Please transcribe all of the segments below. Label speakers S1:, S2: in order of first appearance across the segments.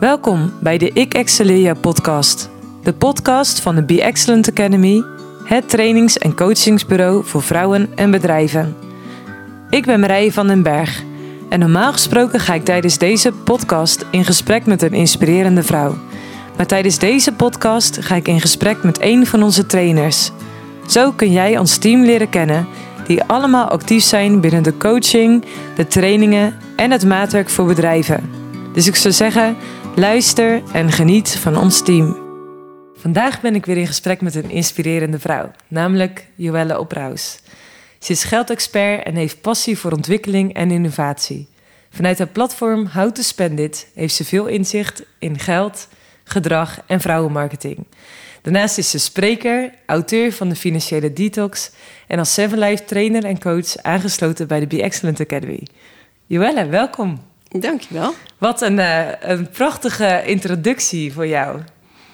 S1: Welkom bij de Ik Excelleer podcast. De podcast van de Be Excellent Academy, het trainings- en coachingsbureau voor vrouwen en bedrijven. Ik ben Marije van den Berg en normaal gesproken ga ik tijdens deze podcast in gesprek met een inspirerende vrouw. Maar tijdens deze podcast ga ik in gesprek met een van onze trainers. Zo kun jij ons team leren kennen, die allemaal actief zijn binnen de coaching, de trainingen en het maatwerk voor bedrijven. Dus ik zou zeggen, luister en geniet van ons team. Vandaag ben ik weer in gesprek met een inspirerende vrouw, namelijk Joelle Opraus. Ze is geldexpert en heeft passie voor ontwikkeling en innovatie. Vanuit haar platform How to Spend It heeft ze veel inzicht in geld, gedrag en vrouwenmarketing. Daarnaast is ze spreker, auteur van de Financiële Detox en als Seven Life trainer en coach aangesloten bij de Be Excellent Academy. Joelle, welkom.
S2: Dankjewel.
S1: Wat een, uh, een prachtige introductie voor jou.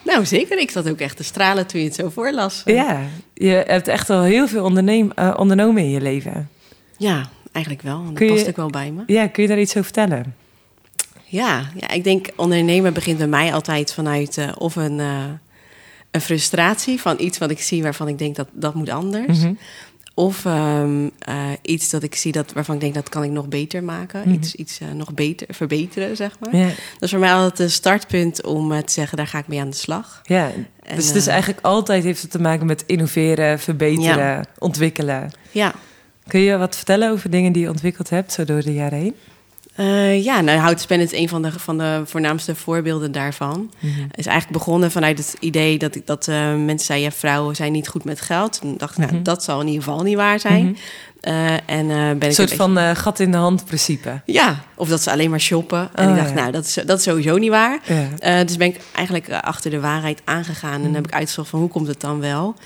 S2: Nou, zeker. Ik zat ook echt te stralen toen je het zo voorlas.
S1: Ja, je hebt echt al heel veel onderneem, uh, ondernomen in je leven.
S2: Ja, eigenlijk wel. Dat kun past je, ook wel bij me.
S1: Ja, kun je daar iets over vertellen?
S2: Ja, ja ik denk ondernemen begint bij mij altijd vanuit uh, of een, een frustratie van iets wat ik zie waarvan ik denk dat dat moet anders. Mm -hmm. Of um, uh, iets dat ik zie dat, waarvan ik denk dat kan ik nog beter maken. Mm -hmm. Iets, iets uh, nog beter, verbeteren, zeg maar. Yeah. Dat is voor mij altijd een startpunt om uh, te zeggen, daar ga ik mee aan de slag.
S1: Ja, en, dus is eigenlijk altijd heeft het te maken met innoveren, verbeteren, ja. ontwikkelen.
S2: Ja.
S1: Kun je wat vertellen over dingen die je ontwikkeld hebt zo door de jaren heen?
S2: Uh, ja, nou, Houtspan is een van de, van de voornaamste voorbeelden daarvan. Mm -hmm. is eigenlijk begonnen vanuit het idee dat, dat uh, mensen zeiden... Ja, vrouwen zijn niet goed met geld. En dacht ik, nou, mm -hmm. dat zal in ieder geval niet waar zijn. Mm -hmm. uh, en, ben
S1: een soort van beetje... gat in de hand principe.
S2: Ja, of dat ze alleen maar shoppen. En oh, ik dacht, ja. nou, dat is, dat is sowieso niet waar. Ja. dus ben ik eigenlijk achter de waarheid aangegaan... en heb ik uitgezocht van hoe komt het dan wel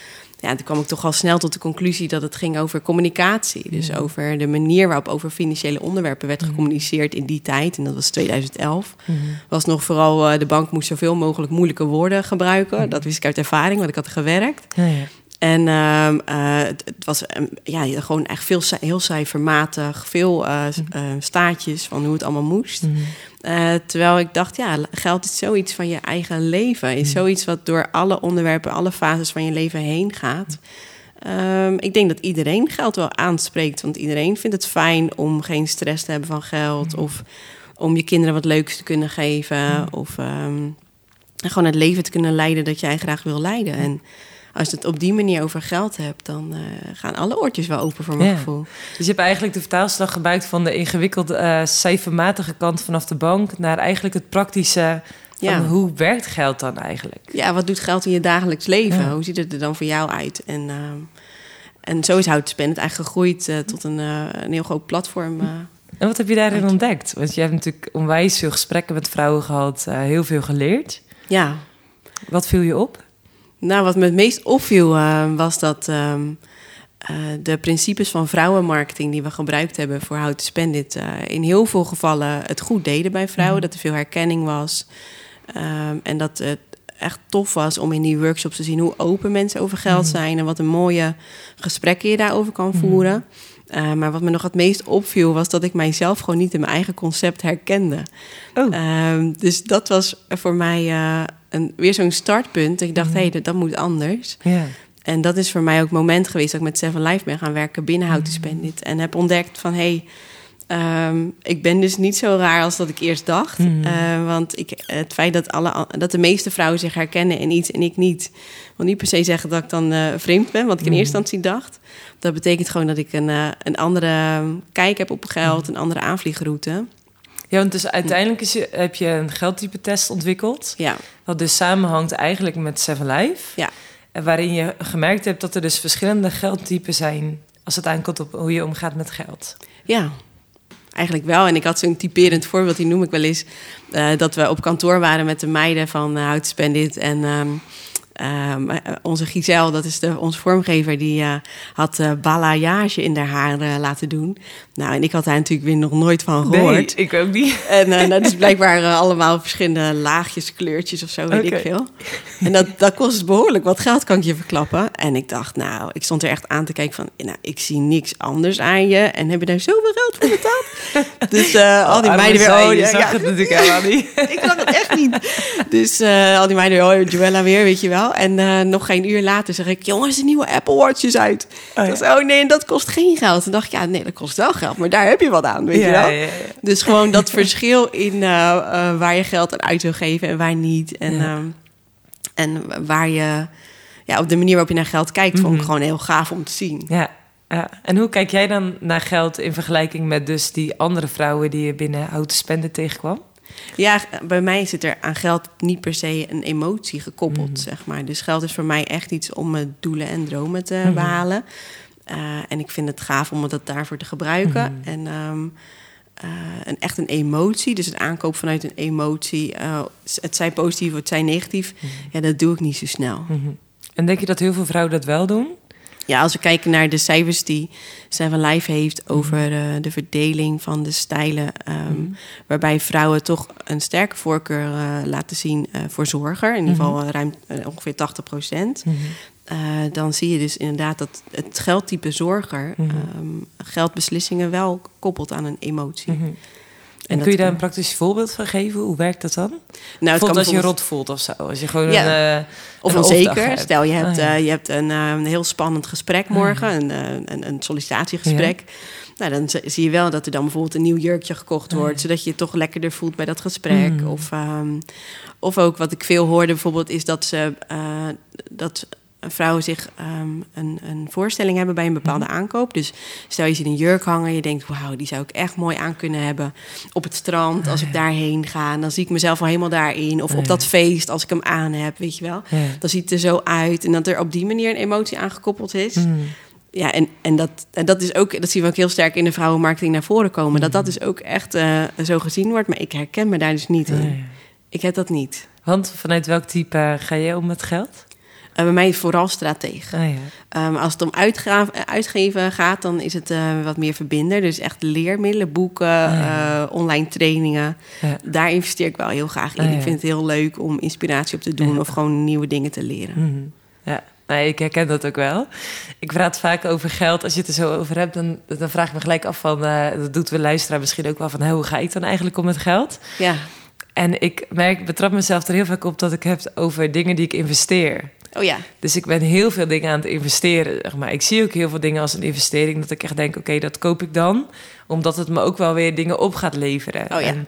S2: ja, toen kwam ik toch al snel tot de conclusie dat het ging over communicatie. Dus over de manier waarop over financiële onderwerpen werd gecommuniceerd in die tijd. En dat was 2011. Mm -hmm. Was nog vooral, uh, de bank moest zoveel mogelijk moeilijke woorden gebruiken. Dat wist ik uit ervaring, want ik had gewerkt. Ja, ja. En uh, uh, het, het, was um, ja, gewoon echt veel, heel cijfermatig, veel uh, mm. staartjes van hoe het allemaal moest. Mm. terwijl ik dacht, ja, geld is zoiets van je eigen leven. Is zoiets wat door alle onderwerpen, alle fases van je leven heen gaat. Um, ik denk dat iedereen geld wel aanspreekt. Want iedereen vindt het fijn om geen stress te hebben van geld. Of om je kinderen wat leuks te kunnen geven. Of um, gewoon het leven te kunnen leiden dat jij graag wil leiden. En als je het op die manier over geld hebt, dan uh, gaan alle oortjes wel open voor mijn ja. gevoel.
S1: Dus je hebt eigenlijk de vertaalslag gebruikt van de ingewikkelde, uh, cijfermatige kant vanaf de bank naar eigenlijk het praktische. Ja. hoe werkt geld dan eigenlijk?
S2: Ja, wat doet geld in je dagelijks leven? Ja. Hoe ziet het er dan voor jou uit? En, uh, en zo is Houtspend eigenlijk gegroeid uh, tot een, uh, een heel groot platform.
S1: en wat heb je daarin uit. ontdekt? Want je hebt natuurlijk onwijs veel gesprekken met vrouwen gehad, heel veel geleerd.
S2: Ja.
S1: Wat viel je op?
S2: Nou, wat me het meest opviel uh, was dat uh, uh, de principes van vrouwenmarketing die we gebruikt hebben voor How to Spend It, in heel veel gevallen het goed deden bij vrouwen. Mm. Dat er veel herkenning was. Ehm, en dat het echt tof was om in die workshops te zien hoe open mensen over geld mm. zijn en wat een mooie gesprekken je daarover kan voeren. Mm. Uh, maar wat me nog het meest opviel was dat ik mijzelf gewoon niet in mijn eigen concept herkende. Oh. Dus dat was voor mij een, weer zo'n startpunt. Ik dacht, hé, mm. hey, dat moet anders.
S1: Yeah.
S2: En dat is voor mij ook het moment geweest dat ik met Seven Life ben gaan werken binnen How to Spend It. En heb ontdekt van, hé, hey, um, ik ben dus niet zo raar als dat ik eerst dacht. Mm. Uh, want ik, het feit dat, alle, dat de meeste vrouwen zich herkennen in iets en ik niet... wil niet per se zeggen dat ik dan uh, vreemd ben, wat ik in eerste instantie dacht. Dat betekent gewoon dat ik een, uh, een andere kijk heb op geld, een andere aanvliegroute.
S1: Ja, want dus uiteindelijk is je, heb je een geldtype test ontwikkeld.
S2: Ja.
S1: Wat dus samenhangt eigenlijk met Seven Life.
S2: Ja.
S1: Waarin je gemerkt hebt dat er dus verschillende geldtypen zijn... als het aankomt op hoe je omgaat met geld.
S2: Ja, eigenlijk wel. En ik had zo'n typerend voorbeeld, die noem ik wel eens... Uh, dat we op kantoor waren met de meiden van uh, How to Spend It. En... Um, Ehm, onze Giselle, dat is de, onze vormgever, die had uh, balayage in haar haar laten doen. Nou, en ik had daar natuurlijk weer nog nooit van gehoord. Nee,
S1: ik ook niet.
S2: En uh, dat is blijkbaar allemaal verschillende laagjes, kleurtjes of zo, weet ik veel. En dat, dat kost behoorlijk wat geld, kan ik je verklappen. En ik dacht, nou, ik stond er echt aan te kijken van... nou, ik zie niks anders aan je. En heb je daar zoveel geld voor betaald? dus al die oh, meiden weer...
S1: Oh, je zag ja, het natuurlijk helemaal niet.
S2: ik zag het echt niet. Dus al die meiden weer, oh, Joella weer, weet je wel. En uh, nog geen uur later zeg ik... jongens, de nieuwe Apple Watch is uit. Oh, ja. oh nee, en dat kost geen geld. En dacht ik, ja, nee, dat kost wel geld. Maar daar heb je wat aan, weet je wel. Dus gewoon dat verschil in waar je geld aan uit wil geven en waar niet. En, ehm, en waar je ja, op de manier waarop je naar geld kijkt, vond ik mhm. gewoon heel gaaf om te zien.
S1: Ja, ja. En hoe kijk jij dan naar geld in vergelijking met dus die andere vrouwen die je binnen houten spenden tegenkwam?
S2: Ja, bij mij zit er aan geld niet per se een emotie gekoppeld, mhm. zeg maar. Dus geld is voor mij echt iets om mijn doelen en dromen te mhm. behalen. Uh, en ik vind het gaaf om het daarvoor te gebruiken. En um, uh, een, echt een emotie, dus het aankoop vanuit een emotie, uh, het zij positief of het zij negatief, ja, dat doe ik niet zo snel.
S1: En denk je dat heel veel vrouwen dat wel doen?
S2: Ja, als we kijken naar de cijfers die Seven Life heeft over uh, de verdeling van de stijlen, um, waarbij vrouwen toch een sterke voorkeur uh, laten zien uh, voor zorger, in ieder geval mhm. ruim ongeveer 80 procent. Mm -hmm. dan zie je dus inderdaad dat het geldtype zorger -hmm. geldbeslissingen wel koppelt aan een emotie.
S1: En, kun je daar een praktisch voorbeeld van geven? Hoe werkt dat dan? Nou, het als je rot voelt of zo. Als je gewoon
S2: ja. een, uh, of onzeker. Stel, je hebt, oh, ja. uh, je hebt een, uh, een, heel spannend gesprek oh, morgen, een, een, een, sollicitatiegesprek. Nou, dan zie je wel dat er dan bijvoorbeeld een nieuw jurkje gekocht wordt, oh, zodat je je toch lekkerder voelt bij dat gesprek. Mm. Of, um, of ook wat ik veel hoorde bijvoorbeeld, is dat ze dat vrouwen zich um, een, een, voorstelling hebben bij een bepaalde mhm. aankoop. Dus stel je ziet een jurk hangen, je denkt, wauw, die zou ik echt mooi aan kunnen hebben op het strand als ik daarheen ga. dan zie ik mezelf al helemaal daarin. Of op dat feest als ik hem aan heb, weet je wel. Dan ziet het er zo uit. En dat er op die manier een emotie aangekoppeld is. Mhm. Ja, en, en, dat, en dat is ook, dat zien we ook heel sterk in de vrouwenmarketing naar voren komen. Dat dat mhm. dus ook echt uh, zo gezien wordt. Maar ik herken me daar dus niet in. Ik heb dat niet.
S1: Want vanuit welk type ga je om met geld?
S2: Uh, bij mij vooral strateeg. Oh, ja. um, als het om uitgeven gaat, dan is het uh, wat meer verbinder. Dus echt leermiddelen, boeken, oh, ja. uh, online trainingen. Ja. Daar investeer ik wel heel graag in. Oh, ik vind het heel leuk om inspiratie op te doen of gewoon nieuwe dingen te leren.
S1: Mm -hmm. Ja. Nee, ik herken dat ook wel. Ik praat vaak over geld. Als je het er zo over hebt, dan, dan vraag ik me gelijk af van... dat doet we luisteraar misschien ook wel van... hoe ga ik dan eigenlijk om met geld?
S2: Ja.
S1: En ik merk, betrap mezelf er heel vaak op dat ik heb over dingen die ik investeer.
S2: Oh ja.
S1: Dus ik ben heel veel dingen aan het investeren. Zeg maar. Ik zie ook heel veel dingen als een investering. Dat ik echt denk, oké, dat koop ik dan. Omdat het me ook wel weer dingen op gaat leveren.
S2: Oh ja.
S1: En,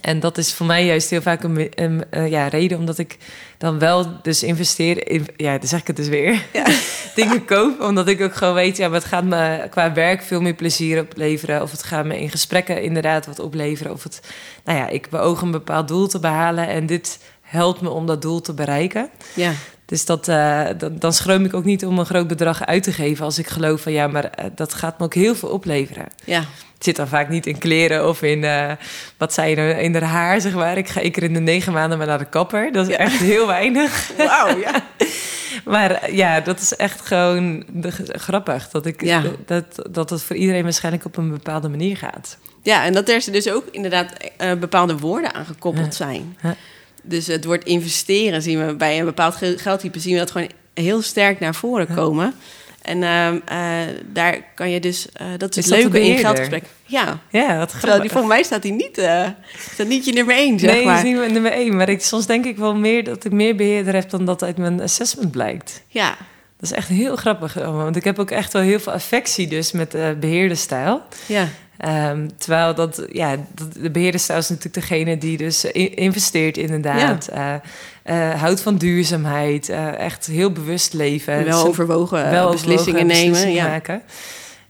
S1: en dat is voor mij juist heel vaak een, een, ja, reden omdat ik dan wel dus investeer in, ja, dan zeg ik het dus weer, ja. dingen koop. Omdat ik ook gewoon weet, ja, het gaat me qua werk veel meer plezier opleveren. Of het gaat me in gesprekken inderdaad wat opleveren. Of het, nou ja, ik beoog een bepaald doel te behalen en dit helpt me om dat doel te bereiken.
S2: Ja.
S1: Dus dat, uh, dan, dan schroom ik ook niet om een groot bedrag uit te geven als ik geloof van ja, maar uh, dat gaat me ook heel veel opleveren.
S2: Ja.
S1: Het zit dan vaak niet in kleren of in, uh, wat zei je, in haar haar, zeg maar. Ik ga één keer in de negen maanden maar naar de kapper. Dat is echt heel weinig.
S2: Wauw, ja.
S1: maar ja, dat is echt gewoon de, grappig. Dat, ik, ja. dat, dat het voor iedereen waarschijnlijk op een bepaalde manier gaat.
S2: Ja, en dat er dus ook inderdaad bepaalde woorden aan gekoppeld zijn. Dus het woord investeren zien we bij een bepaald geldtype zien we dat gewoon heel sterk naar voren komen. En uh, uh, daar kan je dus, uh, dat is, is het leuke in geldgesprek. Ja,
S1: ja wat grappig.
S2: Die, volgens mij staat hij niet, uh, staat niet je nummer één, zeg
S1: nee,
S2: maar.
S1: Nee, is niet nummer één. Maar ik, soms denk ik wel meer dat ik meer beheerder heb dan dat uit mijn assessment blijkt.
S2: Ja.
S1: Dat is echt heel grappig. Want ik heb ook echt wel heel veel affectie dus met beheerderstijl.
S2: Ja.
S1: Um, terwijl dat, ja, de beheerder is natuurlijk degene die dus investeert inderdaad. Ja. Uh, uh, houdt van duurzaamheid, uh, echt heel bewust leven.
S2: Wel overwogen wel beslissingen nemen. Beslissingen
S1: ja. maken.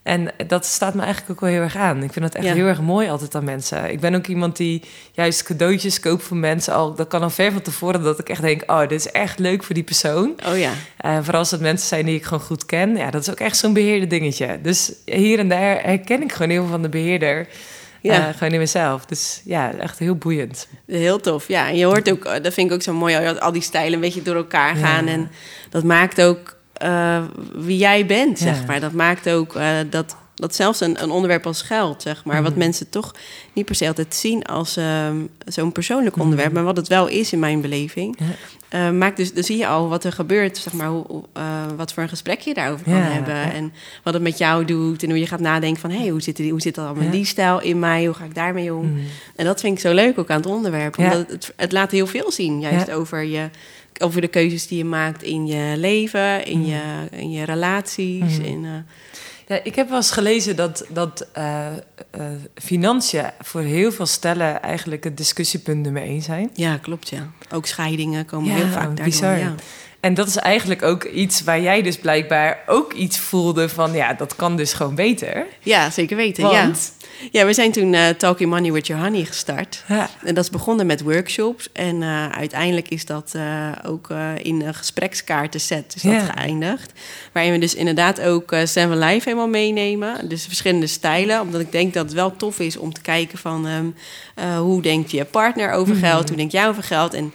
S1: En dat staat me eigenlijk ook wel heel erg aan. Ik vind dat echt heel erg mooi altijd aan mensen. Ik ben ook iemand die juist cadeautjes koopt voor mensen. Al, dat kan al ver van tevoren dat ik echt denk... oh, dit is echt leuk voor die persoon.
S2: Oh ja.
S1: Uh, vooral als het mensen zijn die ik gewoon goed ken. Ja, dat is ook echt zo'n beheerde dingetje. Dus hier en daar herken ik gewoon heel veel van de beheerder. Ja. gewoon in mezelf. Dus ja, echt heel boeiend.
S2: Heel tof. Ja, en je hoort ook, dat vind ik ook zo mooi, al die stijlen een beetje door elkaar gaan. En dat maakt ook wie jij bent, zeg maar. Dat maakt ook dat dat zelfs een, een onderwerp als geld, zeg maar, wat mhm. mensen toch niet per se altijd zien als ehm, zo'n persoonlijk mhm. onderwerp, maar wat het wel is in mijn beleving, ja. Uh, maakt dus, dan zie je al wat er gebeurt, zeg maar, hoe, wat voor een gesprek je daarover kan hebben. En wat het met jou doet en hoe je gaat nadenken van, hé, hey, hoe, zit die, hoe zit dat allemaal die stijl in mij? Hoe ga ik daarmee om? Mhm. En dat vind ik zo leuk ook aan het onderwerp, omdat het, het laat heel veel zien, juist over je over de keuzes die je maakt in je leven, in, je, in je relaties. In, uh,
S1: ja, ik heb wel eens gelezen dat, dat uh, uh, financiën voor heel veel stellen eigenlijk het discussiepunt nummer één zijn.
S2: Ja, klopt ja. Ook scheidingen komen heel vaak daardoor. Bizar. Ja.
S1: En dat is eigenlijk ook iets waar jij dus blijkbaar ook iets voelde van... ja, dat kan dus gewoon beter.
S2: Ja, zeker weten, Want... Ja, we zijn toen uh, Talking Money with Your Honey gestart. Ja. En dat is begonnen met workshops. En uh, uiteindelijk is dat uh, ook in een gesprekskaartenset is dat geëindigd. Waarin we dus inderdaad ook Seven Life helemaal meenemen. Dus verschillende stijlen. Omdat ik denk dat het wel tof is om te kijken van... Um, hoe denkt je partner over geld? Mm. Hoe denk jij over geld? En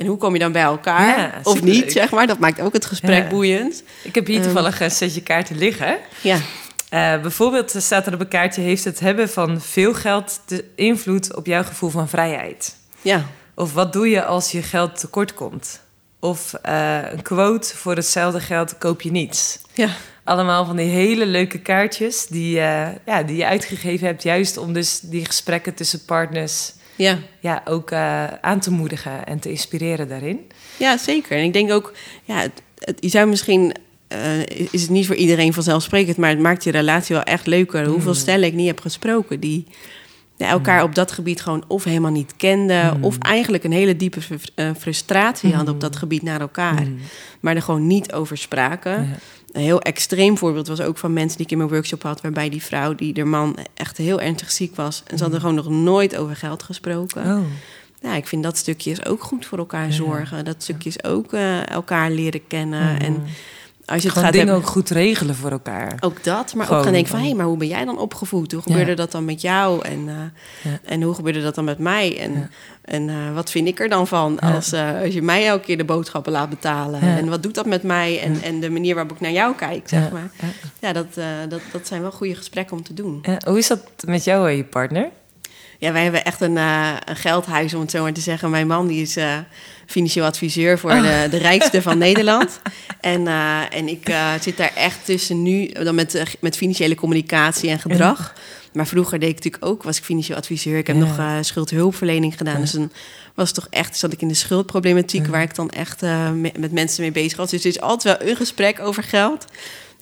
S2: en hoe kom je dan bij elkaar? Ja, of niet, zeg maar. Dat maakt ook het gesprek boeiend.
S1: Ik heb hier um, toevallig een setje kaarten liggen. Ja. Uh, bijvoorbeeld staat er op een kaartje... heeft het hebben van veel geld de invloed op jouw gevoel van vrijheid? Ja. Of wat doe je als je geld tekort komt? Of uh, een quote, voor hetzelfde geld koop je niets. Ja. Allemaal van die hele leuke kaartjes die, uh, ja, die je uitgegeven hebt... juist om dus die gesprekken tussen partners... Ja. Ja, ook aan te moedigen en te inspireren daarin.
S2: Ja, zeker. En ik denk ook, ja, het, het, je zou misschien uh, is het niet voor iedereen vanzelfsprekend, maar het maakt je relatie wel echt leuker. Hoeveel mm. stellen ik niet heb gesproken die elkaar mm. op dat gebied gewoon of helemaal niet kenden, mm. of eigenlijk een hele diepe uh, frustratie hadden op dat gebied naar elkaar, maar er gewoon niet over spraken. Een heel extreem voorbeeld was ook van mensen die ik in mijn workshop had, waarbij die vrouw die de man echt heel ernstig ziek was en ze hadden gewoon nog nooit over geld gesproken. Oh. Ja, ik vind dat stukje is ook goed voor elkaar zorgen. Dat stukje is ook uh, elkaar leren kennen. En
S1: als je het gaat dingen ook goed regelen voor elkaar.
S2: Ook dat, maar ook gaan denken van... hé, hey, maar hoe ben jij dan opgevoed? Hoe gebeurde dat dan met jou? En, uh, en hoe gebeurde dat dan met mij? En, en uh, wat vind ik er dan van als, uh, als je mij elke keer de boodschappen laat betalen? En wat doet dat met mij? En, en de manier waarop ik naar jou kijk, zeg maar. Ja, dat, dat, dat zijn wel goede gesprekken om te doen.
S1: Hoe is dat met jou en je partner?
S2: Ja, wij hebben echt een, een geldhuis, om het zo maar te zeggen. Mijn man die is financieel adviseur voor de, de rijkste van Nederland. En, uh, en ik zit daar echt tussen nu, dan met, met financiële communicatie en gedrag. Maar vroeger deed ik natuurlijk ook, was ik financieel adviseur. Ik heb nog schuldhulpverlening gedaan. Dus dan was toch echt, zat ik in de schuldproblematiek... waar ik dan echt met, met mensen mee bezig was. Dus er is altijd wel een gesprek over geld.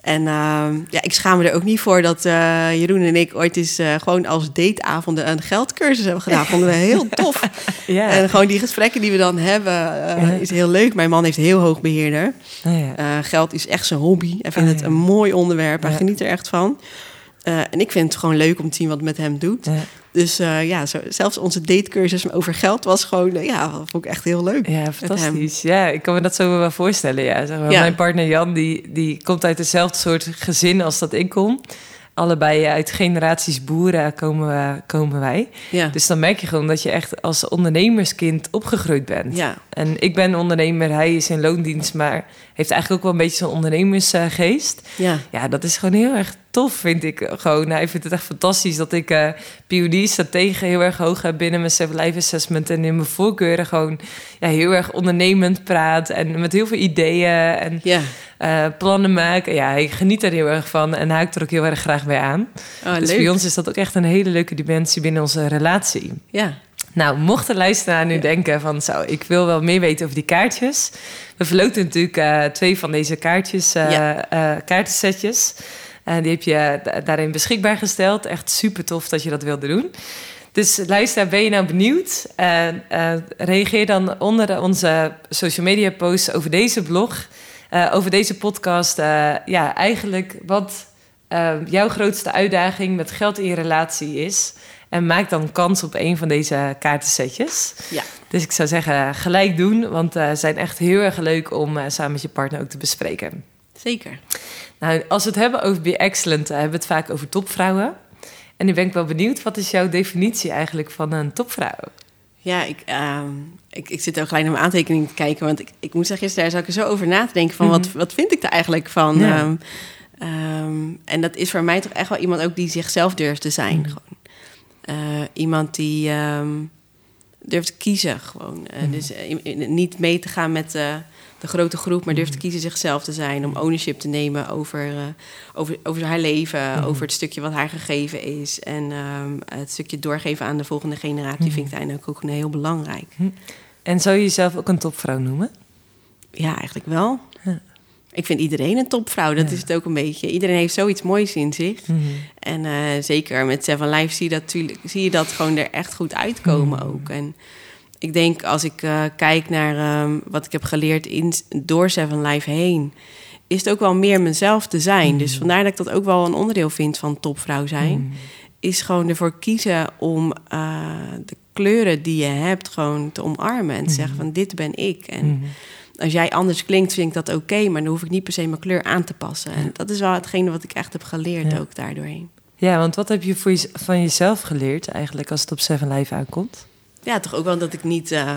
S2: En uh, ja, ik schaam me er ook niet voor dat uh, Jeroen en ik ooit eens uh, gewoon als dateavonden een geldcursus hebben gedaan. Vonden we heel tof. ja. En gewoon die gesprekken die we dan hebben uh, is heel leuk. Mijn man heeft heel hoog beheerder. Ja. geld is echt zijn hobby. Hij vindt het een mooi onderwerp. Hij geniet er echt van. en ik vind het gewoon leuk om te zien wat het met hem doet. Dus uh, ja, zo, zelfs onze datecursus over geld was gewoon, uh, ja, vond ik echt heel leuk.
S1: Ja, fantastisch. Ja, ik kan me dat zo wel voorstellen. Ja. Zeg maar, ja. Mijn partner Jan, die, die komt uit hetzelfde soort gezin als dat ik kom allebei uit generaties boeren komen, komen wij. Ja. Dus dan merk je gewoon dat je echt als ondernemerskind opgegroeid bent. Ja. En ik ben ondernemer, hij is in loondienst, maar heeft eigenlijk ook wel een beetje zo'n ondernemersgeest. Ja. ja, dat is gewoon heel erg tof, vind ik gewoon. Hij vindt het echt fantastisch dat ik uh, POD strategie heel erg hoog heb binnen mijn Seven Life Assessment. En in mijn voorkeuren gewoon ja, heel erg ondernemend praat en met heel veel ideeën. En ja. Uh, plannen maken. Ja, ik geniet er heel erg van en haak er ook heel erg graag bij aan. Oh, dus bij ons is dat ook echt een hele leuke dimensie binnen onze relatie. Ja. Nou, mocht de luisteraar nu denken van zo, ik wil wel meer weten over die kaartjes. We verloten natuurlijk uh, twee van deze kaartjes, uh, ja. kaartensetjes. Die heb je daarin beschikbaar gesteld. Echt super tof dat je dat wilde doen. Dus luister, ben je nou benieuwd? reageer dan onder onze social media posts over deze blog. Uh, over deze podcast. Ja, eigenlijk wat jouw grootste uitdaging met geld in je relatie is. En maak dan kans op een van deze kaartensetjes. Ja. Dus ik zou zeggen, gelijk doen. Want ze zijn echt heel erg leuk om samen met je partner ook te bespreken.
S2: Zeker.
S1: Nou, als we het hebben over Be Excellent, hebben we het vaak over topvrouwen. En nu ben ik wel benieuwd, wat is jouw definitie eigenlijk van een topvrouw?
S2: Ja, ik, uh, ik, ik zit ook gelijk naar mijn aantekeningen te kijken. Want ik, ik moet zeggen, gisteren zou ik er zo over na te denken van... wat, mhm. wat vind ik er eigenlijk van? Ja. Um, um, en dat is voor mij toch echt wel iemand ook die zichzelf durft te zijn. Mhm. Gewoon. Uh, iemand die um, durft te kiezen gewoon. Uh, mm. Dus uh, niet mee te gaan met de grote groep, maar durft te kiezen zichzelf te zijn. Om ownership te nemen over, over, over haar leven, over het stukje wat haar gegeven is. En het stukje doorgeven aan de volgende generatie vind ik uiteindelijk ook een heel belangrijk.
S1: En zou je jezelf ook een topvrouw noemen?
S2: Ja, eigenlijk wel. Ik vind iedereen een topvrouw, dat is het ook een beetje. Iedereen heeft zoiets moois in zich. Mhm. En uh, zeker met Seven Life zie je, dat, zie je dat gewoon er echt goed uitkomen mhm. ook. En ik denk als ik uh, kijk naar um, wat ik heb geleerd in, door Seven Life heen... is het ook wel meer mezelf te zijn. Dus mhm. vandaar dat ik dat ook wel een onderdeel vind van topvrouw zijn. Is gewoon ervoor kiezen om uh, de kleuren die je hebt gewoon te omarmen. En te zeggen van dit ben ik. En als jij anders klinkt, vind ik dat oké, maar dan hoef ik niet per se mijn kleur aan te passen. En dat is wel hetgene wat ik echt heb geleerd ook daardoorheen.
S1: Ja, want wat heb je voor je, van jezelf geleerd eigenlijk als het op Seven Live aankomt?
S2: Ja, toch ook wel dat ik niet, uh,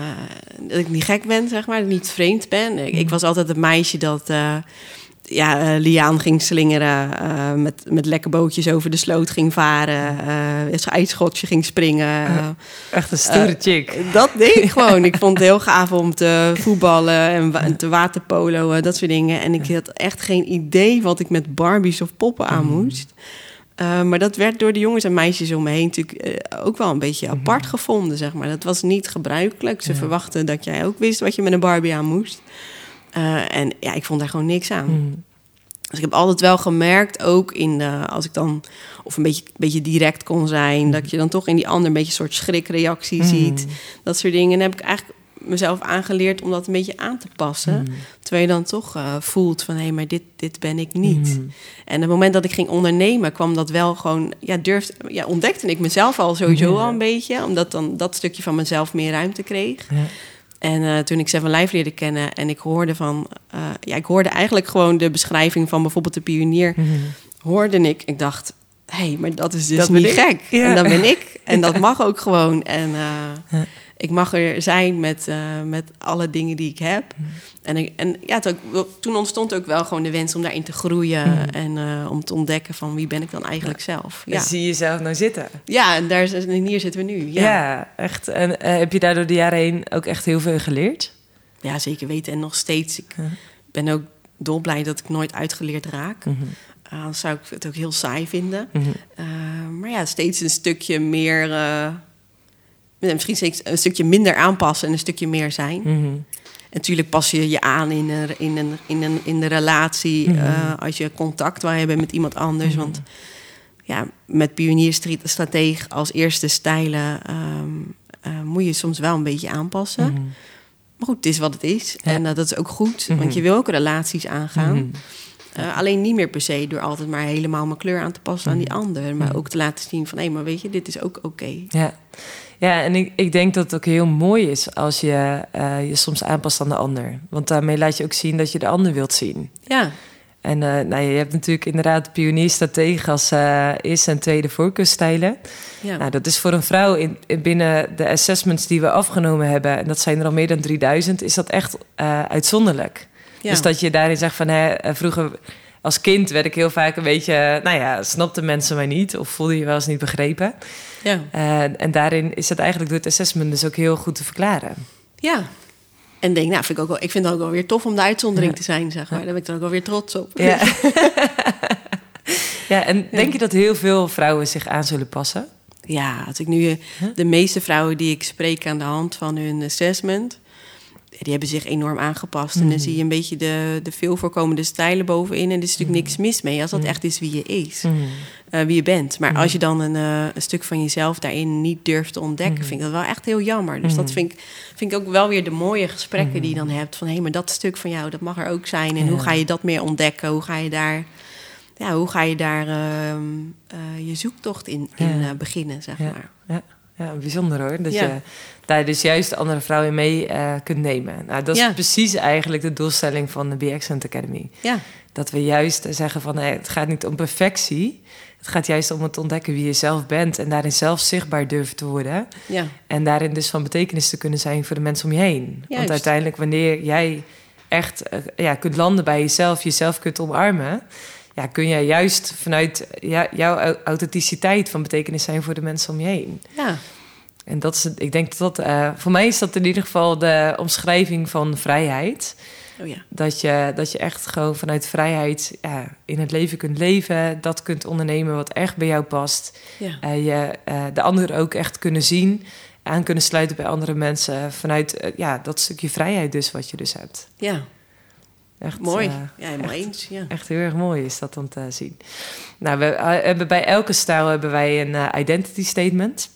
S2: dat ik niet gek ben, zeg maar, dat ik niet vreemd ben. Ik, ik was altijd het meisje dat... Uh, ja, uh, Liaan ging slingeren, uh, met, met lekke bootjes over de sloot ging varen, uh, het ijsschotje ging springen.
S1: Echt een stoere chick.
S2: Dat deed ik gewoon. ik vond het heel gaaf om te voetballen en, te waterpolo, dat soort dingen. En ik had echt geen idee wat ik met Barbies of poppen aan mm. Moest. maar dat werd door de jongens en meisjes om me heen natuurlijk ook wel een beetje mm-hmm. apart gevonden, zeg maar. Dat was niet gebruikelijk. Ze verwachten dat jij ook wist wat je met een Barbie aan moest. Uh, en ja, ik vond daar gewoon niks aan. Mm. Dus ik heb altijd wel gemerkt, ook in de, als ik dan of een beetje, beetje direct kon zijn, dat je dan toch in die ander een beetje een soort schrikreactie ziet. Dat soort dingen. En heb ik eigenlijk mezelf aangeleerd om dat een beetje aan te passen. Mm. Terwijl je dan toch uh, voelt van hé, hey, maar dit, dit ben ik niet. Mm. En op het moment dat ik ging ondernemen, kwam dat wel gewoon, ja, durfde, ja, ontdekte ik mezelf al sowieso al een beetje, omdat dan dat stukje van mezelf meer ruimte kreeg. Ja. En uh, toen ik Seven Life leerde kennen en ik hoorde van... Uh, ja, ik hoorde eigenlijk gewoon de beschrijving van bijvoorbeeld de pionier... Mm -hmm. hoorde ik, ik dacht... hé, hey, maar dat is dus dat niet gek. Ja. En dat ben ik. En dat mag ook gewoon. En uh, ja ik mag er zijn met, uh, met alle dingen die ik heb. Mm. En, ik, en ja, toen ontstond ook wel gewoon de wens om daarin te groeien mm. en uh, om te ontdekken van wie ben ik dan eigenlijk ja. zelf.
S1: Ja. zie je jezelf nou zitten.
S2: Ja, en daar, hier zitten we nu. Ja,
S1: ja echt. En uh, heb je daar door de jaren heen ook echt heel veel geleerd?
S2: Ja, zeker weten. En nog steeds. Ik ben ook dolblij dat ik nooit uitgeleerd raak. Mm -hmm. anders zou ik het ook heel saai vinden. -hmm. maar ja, steeds een stukje meer misschien een stukje minder aanpassen en een stukje meer zijn. Mm -hmm. Natuurlijk pas je je aan in, een, in, een, in, een, in de relatie mm -hmm. uh, als je contact wil hebben met iemand anders. Mm -hmm. Want ja, met pionierstrateeg als eerste stijlen um, uh, moet je soms wel een beetje aanpassen. Maar goed, het is wat het is. Ja. En uh, dat is ook goed, want je wil ook relaties aangaan. Uh, alleen niet meer per se door altijd maar helemaal mijn kleur aan te passen aan die ander. Maar ook te laten zien van hé, hey, maar weet je, dit is ook oké. Okay.
S1: Ja. Ja, en ik, ik denk dat het ook heel mooi is als je uh, je soms aanpast aan de ander. Want daarmee laat je ook zien dat je de ander wilt zien.
S2: Ja.
S1: En uh, nou, je hebt natuurlijk inderdaad pionierstratege als uh, eerste en tweede voorkeurstijlen. Ja. Nou, dat is voor een vrouw in, in, binnen de assessments die we afgenomen hebben... en dat zijn er al meer dan 3000, is dat echt uitzonderlijk. Ja. Dus dat je daarin zegt van... Hè, vroeger als kind werd ik heel vaak een beetje... nou ja, snapten mensen mij niet of voelde je wel eens niet begrepen... Ja. Uh, en daarin is het eigenlijk door het assessment dus ook heel goed te verklaren.
S2: Ja. En denk, nou, vind ik, ook wel, ik vind het ook wel weer tof om de uitzondering ja. te zijn, zeg maar. Daar ben ik dan ook wel weer trots op.
S1: Ja, ja en denk je dat heel veel vrouwen zich aan zullen passen?
S2: Ja, als ik nu huh? de meeste vrouwen die ik spreek aan de hand van hun assessment die hebben zich enorm aangepast. En dan mm. zie je een beetje de, de veel voorkomende stijlen bovenin. En er is natuurlijk mm. niks mis mee als dat mm. echt is wie je is. Uh, wie je bent. Maar als je dan een, uh, een, stuk van jezelf daarin niet durft te ontdekken, vind ik dat wel echt heel jammer. Dus dat vind ik, vind ik ook wel weer de mooie gesprekken die je dan hebt. Van hé, hey, maar dat stuk van jou, dat mag er ook zijn. En hoe ga je dat meer ontdekken? Hoe ga je daar, ja, hoe ga je daar uh, je zoektocht in, in beginnen, zeg maar.
S1: Ja. Ja, bijzonder hoor. Dat ja. je daar dus juist andere vrouwen mee uh, kunt nemen. Nou, dat is ja. precies eigenlijk de doelstelling van de Excellent Academy.
S2: Ja.
S1: Dat we juist zeggen van hey, het gaat niet om perfectie. Het gaat juist om het ontdekken wie je zelf bent en daarin zelf zichtbaar durven te worden.
S2: Ja.
S1: En daarin dus van betekenis te kunnen zijn voor de mensen om je heen. Want uiteindelijk, wanneer jij echt eh, ja, kunt landen bij jezelf, jezelf kunt omarmen, ja, kun jij juist vanuit ja, jouw authenticiteit van betekenis zijn voor de mensen om je heen.
S2: Ja.
S1: En dat is, ik denk dat dat, uh, voor mij is dat in ieder geval de omschrijving van vrijheid.
S2: Oh ja.
S1: dat, je, dat je echt gewoon vanuit vrijheid ja, in het leven kunt leven. Dat kunt ondernemen wat echt bij jou past.
S2: Ja.
S1: Uh, je uh, de ander ook echt kunnen zien. Aan kunnen sluiten bij andere mensen. Vanuit uh, ja, dat stukje vrijheid dus wat je dus hebt.
S2: Ja.
S1: Echt,
S2: mooi. ja, helemaal echt, eens. Ja.
S1: Echt heel erg mooi is dat om te zien. Nou, we hebben bij elke stijl hebben wij een identity statement.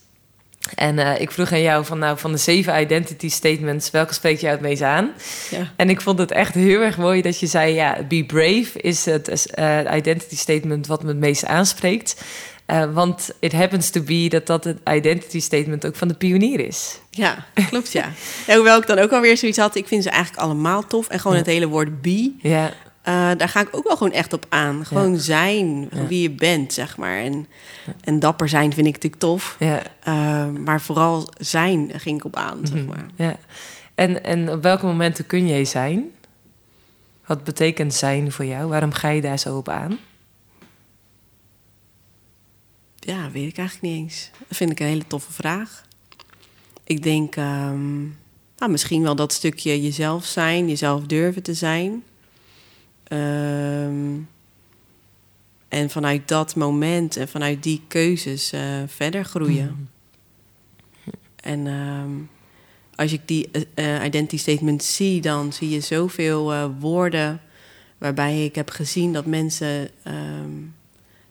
S1: En uh, ik vroeg aan jou van, nou, van de zeven identity statements, welke spreekt jou het meest aan?
S2: Ja.
S1: En ik vond het echt heel erg mooi dat je zei, ja, be brave is het identity statement wat me het meest aanspreekt. Uh, want it happens to be dat dat het identity statement ook van de pionier is.
S2: Ja, klopt ja. ja hoewel ik dan ook alweer zoiets had, ik vind ze eigenlijk allemaal tof. En gewoon ja. het hele woord be.
S1: Ja.
S2: Uh, daar ga ik ook wel gewoon echt op aan. Gewoon ja. zijn wie je bent, zeg maar. En, en dapper zijn vind ik natuurlijk tof.
S1: Ja.
S2: Uh, maar vooral zijn ging ik op aan, zeg maar.
S1: Ja. En, en op welke momenten kun jij zijn? Wat betekent zijn voor jou? Waarom ga je daar zo op aan?
S2: Ja, weet ik eigenlijk niet eens. Dat vind ik een hele toffe vraag. Ik denk um, nou, misschien wel dat stukje jezelf zijn, jezelf durven te zijn. Um, en vanuit dat moment en vanuit die keuzes uh, verder groeien.
S1: Mm.
S2: En um, als ik die uh, identity statement zie, dan zie je zoveel uh, woorden waarbij ik heb gezien dat mensen um,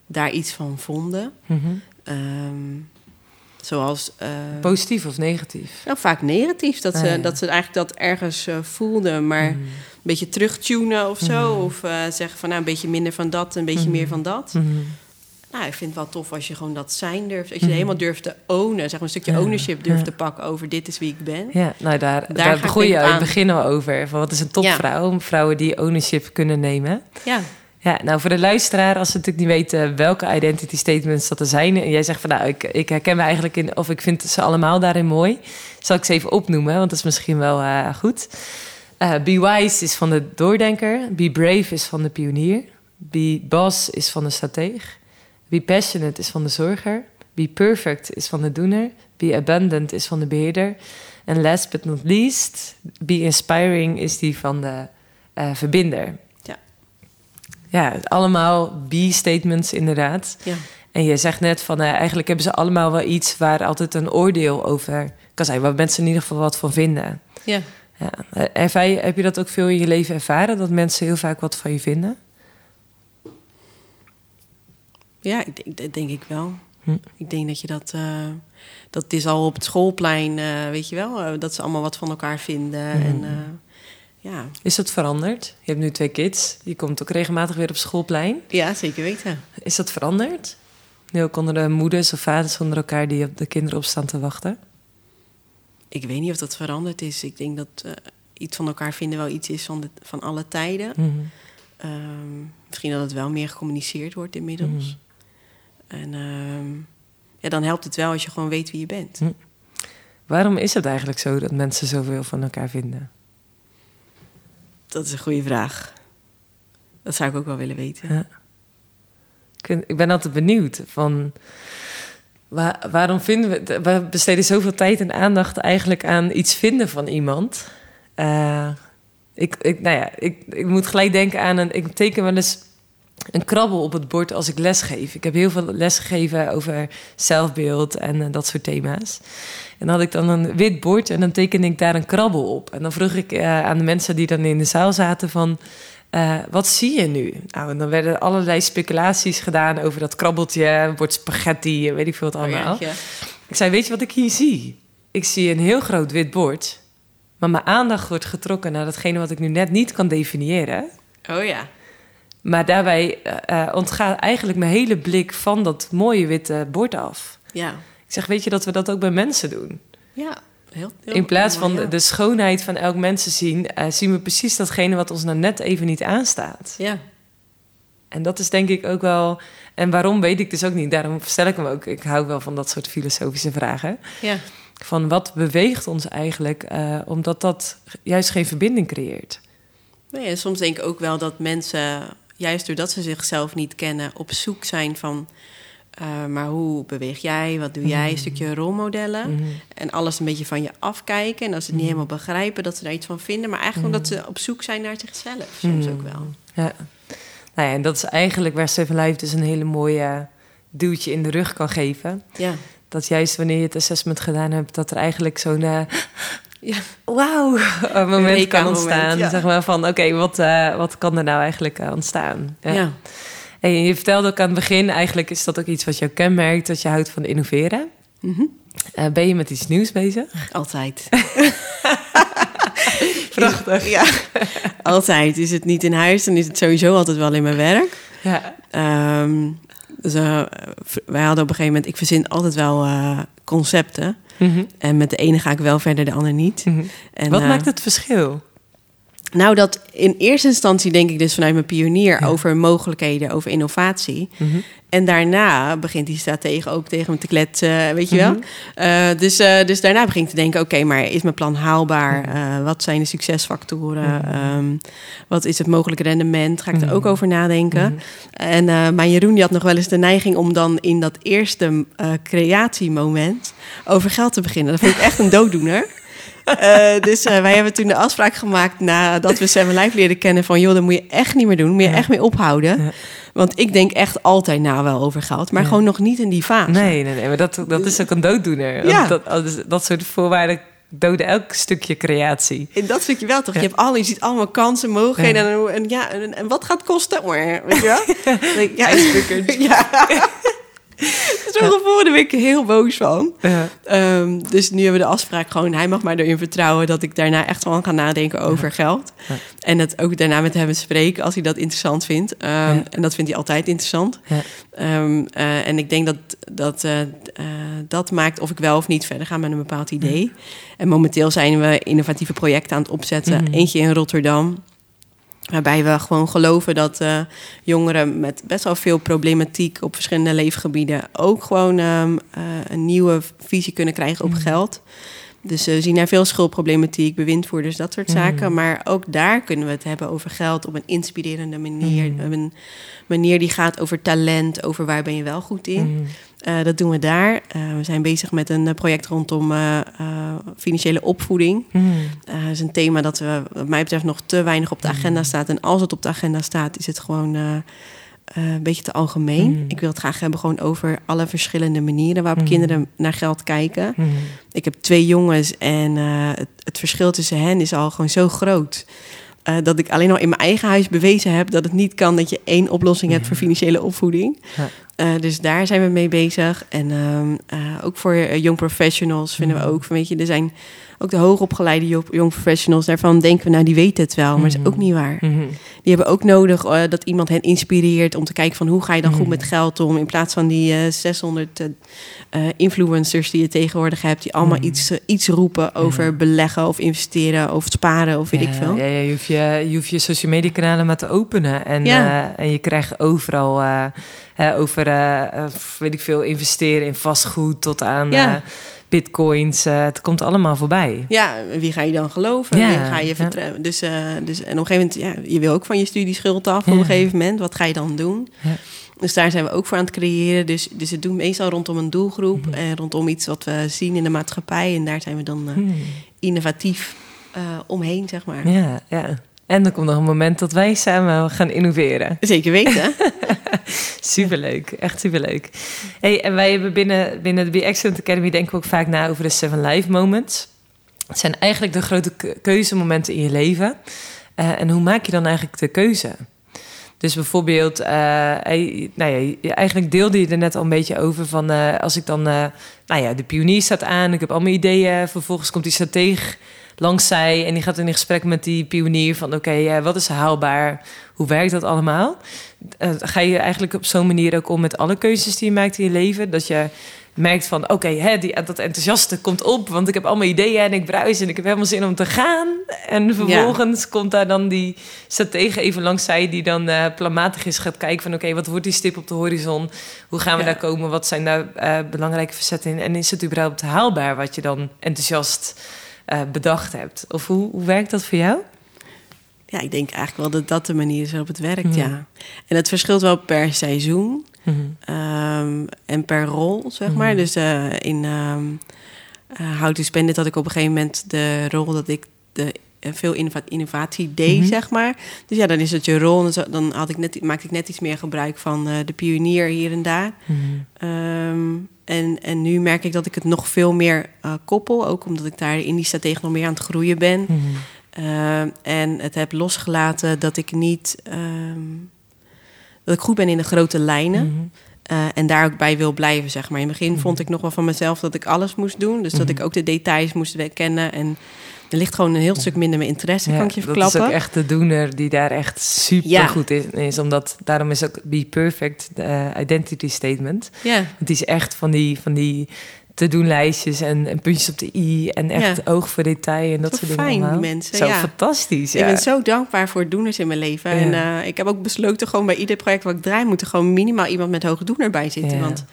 S2: daar iets van vonden.
S1: Mm -hmm.
S2: um, zoals. Uh,
S1: Positief of negatief?
S2: Nou, vaak negatief. Dat,
S1: Ah,
S2: ze,
S1: ja.
S2: dat ze eigenlijk dat ergens uh, voelden, maar
S1: Mm.
S2: een beetje terugtunen of zo.
S1: Mhm.
S2: Of uh, zeggen van nou, een beetje minder van dat, een beetje meer van dat.
S1: Mhm.
S2: Nou, ik vind het wel tof als je gewoon dat zijn durft. Als je
S1: Mhm.
S2: helemaal durft te ownen. Zeg maar een stukje
S1: Ja,
S2: ownership durft
S1: ja.
S2: te pakken over dit is wie ik ben.
S1: Ja, nou daar,
S2: Daar
S1: daar, begon je
S2: aan.
S1: begin al over. Van wat is een topvrouw? Vrouwen die ownership kunnen nemen.
S2: Ja,
S1: Ja, nou voor de luisteraar, als ze natuurlijk niet weten welke identity statements dat er zijn. En jij zegt van nou, ik, ik herken me eigenlijk in, of ik vind ze allemaal daarin mooi. Zal ik ze even opnoemen, want dat is misschien wel uh, goed. Uh, be wise is van de doordenker. Be brave is van de pionier. Be boss is van de strateeg. Be passionate is van de zorger. Be perfect is van de doener. Be abundant is van de beheerder. En last but not least, be inspiring is die van de uh, verbinder.
S2: Ja.
S1: Allemaal be-statements inderdaad.
S2: ja.
S1: En je zegt net van uh, eigenlijk hebben ze allemaal wel iets waar altijd een oordeel over kan zijn, waar mensen in ieder geval wat van vinden.
S2: ja.
S1: Ja. Ervaar je, heb je dat ook veel in je leven ervaren, dat mensen heel vaak wat van je vinden?
S2: Ja, ik denk, dat denk ik wel.
S1: Hm.
S2: Ik denk dat je dat... Uh, dat is al op het schoolplein, uh, weet je wel... Dat ze allemaal wat van elkaar vinden.
S1: Hm.
S2: En, ja.
S1: Is dat veranderd? Je hebt nu twee kids. Je komt ook regelmatig weer op schoolplein.
S2: ja, zeker weten.
S1: Is dat veranderd? Nu ook onder de moeders of vaders onder elkaar die op de kinderen op staan te wachten?
S2: Ik weet niet of dat veranderd is. Ik denk dat uh, iets van elkaar vinden wel iets is van, de, van alle tijden.
S1: Mm
S2: um, misschien dat het wel meer gecommuniceerd wordt inmiddels. Mm. En um, ja, dan helpt het wel als je gewoon weet wie je bent.
S1: Mm. Waarom is het eigenlijk zo dat mensen zoveel van elkaar vinden?
S2: Dat is een goede vraag. Dat zou ik ook wel willen weten.
S1: Ja. Ik ben altijd benieuwd van waar, waarom vinden we, we besteden zoveel tijd en aandacht eigenlijk aan iets vinden van iemand. Uh, ik, ik, nou ja, ik, ik moet gelijk denken aan een. Ik teken wel eens een krabbel op het bord als ik lesgeef. Ik heb heel veel lesgegeven over zelfbeeld en uh, dat soort thema's. En dan had ik dan een wit bord en dan teken ik daar een krabbel op. En dan vroeg ik uh, aan de mensen die dan in de zaal zaten van... Uh, wat zie je nu? Nou, en dan werden allerlei speculaties gedaan over dat krabbeltje, bord spaghetti, weet ik veel wat allemaal.
S2: Oh ja, ja.
S1: Ik zei, weet je wat ik hier zie? Ik zie een heel groot wit bord, maar mijn aandacht wordt getrokken naar datgene wat ik nu net niet kan definiëren.
S2: Oh ja.
S1: Maar daarbij uh, ontgaat eigenlijk mijn hele blik van dat mooie witte bord af.
S2: Ja.
S1: Ik zeg, weet je dat we dat ook bij mensen doen?
S2: Ja. Heel, heel
S1: in plaats van de, de, schoonheid van elk mensen zien, uh, zien we precies datgene wat ons nou net even niet aanstaat.
S2: Ja.
S1: En dat is denk ik ook wel. En waarom weet ik dus ook niet. Daarom stel ik hem ook. Ik hou wel van dat soort filosofische vragen.
S2: Ja.
S1: Van wat beweegt ons eigenlijk, uh, omdat dat juist geen verbinding creëert.
S2: Nee, soms denk ik ook wel dat mensen, juist doordat ze zichzelf niet kennen, op zoek zijn van. Uh, maar hoe beweeg jij? Wat doe jij? Een mhm. stukje rolmodellen. Mm -hmm. En alles een beetje van je afkijken. En als ze het niet mhm. helemaal begrijpen, dat ze daar iets van vinden. Maar eigenlijk omdat ze op zoek zijn naar zichzelf. Soms ook wel.
S1: Ja. Nou ja, en dat is eigenlijk waar Seven Life dus een hele mooie duwtje in de rug kan geven.
S2: Ja.
S1: Dat juist wanneer je het assessment gedaan hebt, dat er eigenlijk zo'n uh, ja. wauw moment kan ontstaan. Zeg maar van oké, wat, uh, wat kan er nou eigenlijk ontstaan?
S2: Ja. ja.
S1: En je vertelde ook aan het begin, eigenlijk is dat ook iets wat jou kenmerkt, dat je houdt van innoveren. Mm -hmm. ben je met iets nieuws bezig?
S2: Altijd.
S1: Prachtig.
S2: Ja, altijd. Is het niet in huis, dan is het sowieso altijd wel in mijn werk.
S1: Ja.
S2: Um, dus, uh, wij hadden op een gegeven moment... Ik verzin altijd wel uh, concepten. Mm -hmm. En met de ene ga ik wel verder, de ander niet.
S1: Mm -hmm. en, Wat maakt het verschil?
S2: Nou, dat in eerste instantie denk ik dus vanuit mijn pionier ja. over mogelijkheden, over innovatie. Mm -hmm. En daarna begint die stratege ook tegen me te kletsen, weet je wel. Mm -hmm. uh, dus, uh, dus daarna begin ik te denken, oké, okay, maar is mijn plan haalbaar? Uh, wat zijn de succesfactoren? Mm -hmm. um, wat is het mogelijke rendement? Ga ik er ook over nadenken? En maar Jeroen die had nog wel eens de neiging om dan in dat eerste creatiemoment over geld te beginnen. Dat vond ik echt een dooddoener. Uh, dus uh, wij hebben toen de afspraak gemaakt nadat we Seven Life leren kennen van joh, dat moet je echt niet meer doen, moet je echt mee ophouden. Ja. Want ik denk echt altijd na wel over geld, maar ja. gewoon nog niet in die fase.
S1: Nee, nee, nee, maar dat, dat is ook een dooddoener.
S2: Ja.
S1: Dat, soort voorwaarden doden elk stukje creatie.
S2: In dat stukje wel toch? Ja. Je, hebt al, je ziet allemaal kansen, mogelijkheden. Ja. En, en, ja, en, en, wat gaat het kosten? Weet je wel?
S1: ja,
S2: ja. Zo gevoel daar ben ik heel boos van.
S1: Ja.
S2: Um, dus nu hebben we de afspraak gewoon... hij mag maar erin vertrouwen dat ik daarna echt wel ga nadenken over ja. geld.
S1: Ja.
S2: En dat ook daarna met hem spreken als hij dat interessant vindt. Um, en dat vindt hij altijd interessant. Um, uh, en ik denk dat dat, uh, uh, dat maakt of ik wel of niet verder ga met een bepaald idee. En momenteel zijn we innovatieve projecten aan het opzetten. Mm -hmm. Eentje in Rotterdam... Waarbij we gewoon geloven dat uh, jongeren met best wel veel problematiek op verschillende leefgebieden ook gewoon um, uh, een nieuwe visie kunnen krijgen op mm. geld. Dus we zien er veel schuldproblematiek, bewindvoerders, dat soort mm. zaken. Maar ook daar kunnen we het hebben over geld op een inspirerende manier. Mm. Een manier die gaat over talent, over waar ben je wel goed in. Uh, dat doen we daar. Uh, we zijn bezig met een project rondom uh, financiële opvoeding.
S1: Mm.
S2: dat is een thema dat we, wat mij betreft nog te weinig op de agenda staat. En als het op de agenda staat, is het gewoon een beetje te algemeen.
S1: Mm.
S2: Ik wil het graag hebben gewoon over alle verschillende manieren waarop mm. kinderen naar geld kijken. Ik heb twee jongens en het, het verschil tussen hen is al gewoon zo groot. Uh, dat ik alleen al in mijn eigen huis bewezen heb dat het niet kan dat je één oplossing hebt voor financiële opvoeding.
S1: Ja.
S2: Uh, dus daar zijn we mee bezig. En uh, ook voor young professionals vinden we ook van, weet je, er zijn ook de hoogopgeleide young professionals. Daarvan denken we, nou, die weten het wel, maar dat is ook niet waar.
S1: Mm -hmm.
S2: Die hebben ook nodig dat iemand hen inspireert om te kijken van hoe ga je dan goed met geld om. In plaats van die 600 influencers die je tegenwoordig hebt, die allemaal iets, iets roepen over beleggen of investeren of sparen of weet
S1: ja,
S2: ik veel.
S1: Ja, ja, je, hoeft je, je hoeft je social media kanalen maar te openen. En, ja. en je krijgt overal over, weet ik veel, investeren in vastgoed tot aan
S2: ja.
S1: Bitcoins. het komt allemaal voorbij.
S2: Ja, wie ga je dan geloven?
S1: Ja.
S2: Wie ga je vertrouwen? Dus, dus, en op een gegeven moment, ja, je wil ook van je studieschuld af op een gegeven moment. Wat ga je dan doen? Dus daar zijn we ook voor aan het creëren. Dus, dus het doen meestal rondom een doelgroep mm. en rondom iets wat we zien in de maatschappij. En daar zijn we dan
S1: mm.
S2: innovatief omheen, zeg maar.
S1: Ja, ja. En dan komt nog een moment dat wij samen gaan innoveren.
S2: Zeker weten.
S1: superleuk, echt superleuk. Hey, en wij hebben binnen, binnen de Be Excellent Academy denken we ook vaak na over de Seven Life Moments. Het zijn eigenlijk de grote keuzemomenten in je leven. Uh, en hoe maak je dan eigenlijk de keuze? Dus bijvoorbeeld, hey, nou ja, eigenlijk deelde je er net al een beetje over van uh, als ik dan, nou ja, de pionier staat aan, ik heb allemaal ideeën, vervolgens komt die stratege langs zij en die gaat in gesprek met die pionier van oké, okay, uh, wat is haalbaar? Hoe werkt dat allemaal? Uh, ga je eigenlijk op zo'n manier ook om met alle keuzes die je maakt in je leven? Dat je merkt van... oké, hè, die dat enthousiaste komt op, want ik heb allemaal ideeën... en ik bruis en ik heb helemaal zin om te gaan. En vervolgens komt daar dan die stratege even langs zij... die dan uh, planmatig is gaat kijken van... oké, wat wordt die stip op de horizon? Hoe gaan we daar komen? Wat zijn daar uh, belangrijke verzetten in? En is het überhaupt haalbaar wat je dan enthousiast uh, bedacht hebt? Of hoe, hoe werkt dat voor jou?
S2: Ja, ik denk eigenlijk wel dat dat de manier is waarop het werkt, ja. En het verschilt wel per seizoen mm en per rol, zeg maar. Mhm. Dus uh, in um, uh, How to Spend It had ik op een gegeven moment de rol dat ik de veel innovatie deed, mhm. zeg maar. Dus ja, dan is het je rol. Dan had ik net, maakte ik net iets meer gebruik van uh, de pionier hier en daar. Um, en, en nu merk ik dat ik het nog veel meer uh, koppel. Ook omdat ik daar in die strategie nog meer aan het groeien ben. Uh, en het heb losgelaten dat ik niet... Um, dat ik goed ben in de grote lijnen. Uh, en daar ook bij wil blijven, zeg maar. In het begin mm -hmm. vond ik nog wel van mezelf dat ik alles moest doen. Dus mm -hmm. dat ik ook de details moest kennen. En er ligt gewoon een heel stuk minder mijn interesse, ja, kan ik je verklappen.
S1: Dat is ook echt de doener die daar echt super ja. goed in is. Omdat, daarom is ook Be Perfect de uh, identity statement.
S2: Ja.
S1: Het is echt van die... Van die te doen lijstjes en, en, puntjes op de i en echt ja. oog voor detail en dat
S2: zo
S1: soort dingen.
S2: Fijn, die mensen.
S1: Zo
S2: ja.
S1: fantastisch. Ja.
S2: Ik ben zo dankbaar voor doeners in mijn leven. En uh, ik heb ook besloten, gewoon bij ieder project wat ik draai, moet er gewoon minimaal iemand met hoge doener bij zitten. Want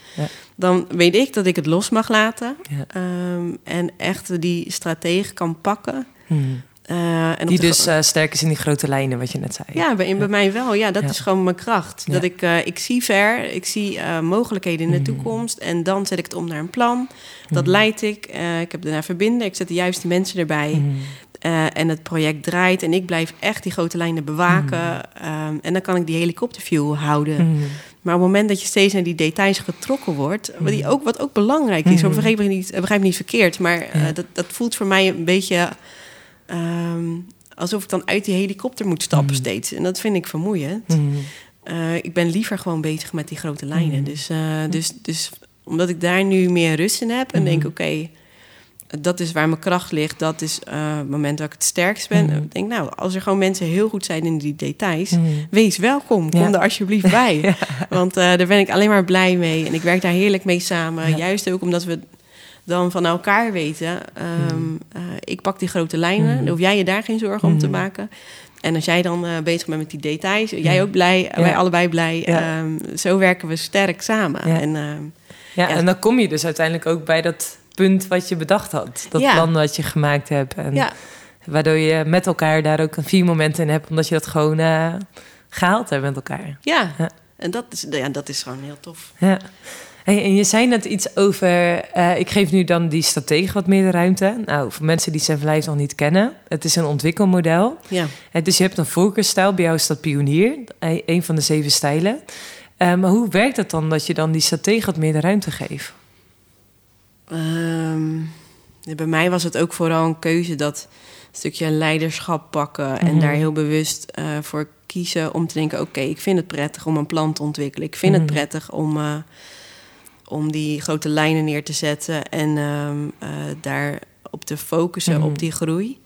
S2: dan weet ik dat ik het los mag laten um, en echt die stratege kan pakken.
S1: Hmm. Uh, en die dus uh, sterk is in die grote lijnen, wat je net zei.
S2: Ja, bij, bij mij wel. Ja, dat ja. is gewoon mijn kracht. Dat ik, uh, ik zie ver, ik zie mogelijkheden in de mm. toekomst. En dan zet ik het om naar een plan. Dat mm. leid ik. ik heb daarna verbinden. Ik zet de juiste mensen erbij. Mm. en het project draait. En ik blijf echt die grote lijnen bewaken. Um, en dan kan ik die helikopterview houden. Maar op het moment dat je steeds naar die details getrokken wordt, wat, die ook, wat ook belangrijk is, mm. begrijp, ik niet, begrijp niet verkeerd, maar dat, dat voelt voor mij een beetje Um, alsof ik dan uit die helikopter moet stappen mm. steeds. En dat vind ik vermoeiend. Mm. Uh, ik ben liever gewoon bezig met die grote lijnen. Mm. Dus, uh, dus, dus omdat ik daar nu meer rust in heb en denk, oké, okay, dat is waar mijn kracht ligt. Dat is uh, het moment dat ik het sterkst ben. Ik denk, nou, als er gewoon mensen heel goed zijn in die details, wees welkom. Kom ja. er alsjeblieft bij. ja. Want daar ben ik alleen maar blij mee. En ik werk daar heerlijk mee samen. Ja. Juist ook omdat we dan van elkaar weten. Um, uh, ik pak die grote lijnen, dan hoef jij je daar geen zorgen om te maken. En als jij dan uh, bezig bent met die details, jij ook blij, ja. wij allebei blij. Ja. Um, zo werken we sterk samen.
S1: Ja.
S2: En, uh,
S1: ja, en dan kom je dus uiteindelijk ook bij dat punt wat je bedacht had. Dat plan wat je gemaakt hebt. En Waardoor je met elkaar daar ook een vier momenten in hebt, omdat je dat gewoon uh, gehaald hebt met elkaar.
S2: Ja, en dat is, ja, dat is gewoon heel tof.
S1: Ja. Hey, en je zei net iets over, uh, ik geef nu dan die stratege wat meer de ruimte. Nou, voor mensen die zijn verblijf nog niet kennen, het is een ontwikkelmodel.
S2: Ja.
S1: Uh, dus je hebt een voorkeurstijl, bij jou is dat pionier, een van de zeven stijlen. Uh, maar hoe werkt het dan dat je dan die stratege wat meer de ruimte geeft?
S2: Um, bij mij was het ook vooral een keuze dat stukje leiderschap pakken mm -hmm. en daar heel bewust voor kiezen om te denken: oké, okay, ik vind het prettig om een plan te ontwikkelen. Ik vind mm -hmm. het prettig om om die grote lijnen neer te zetten en um, uh, daar op te focussen mm. op die groei.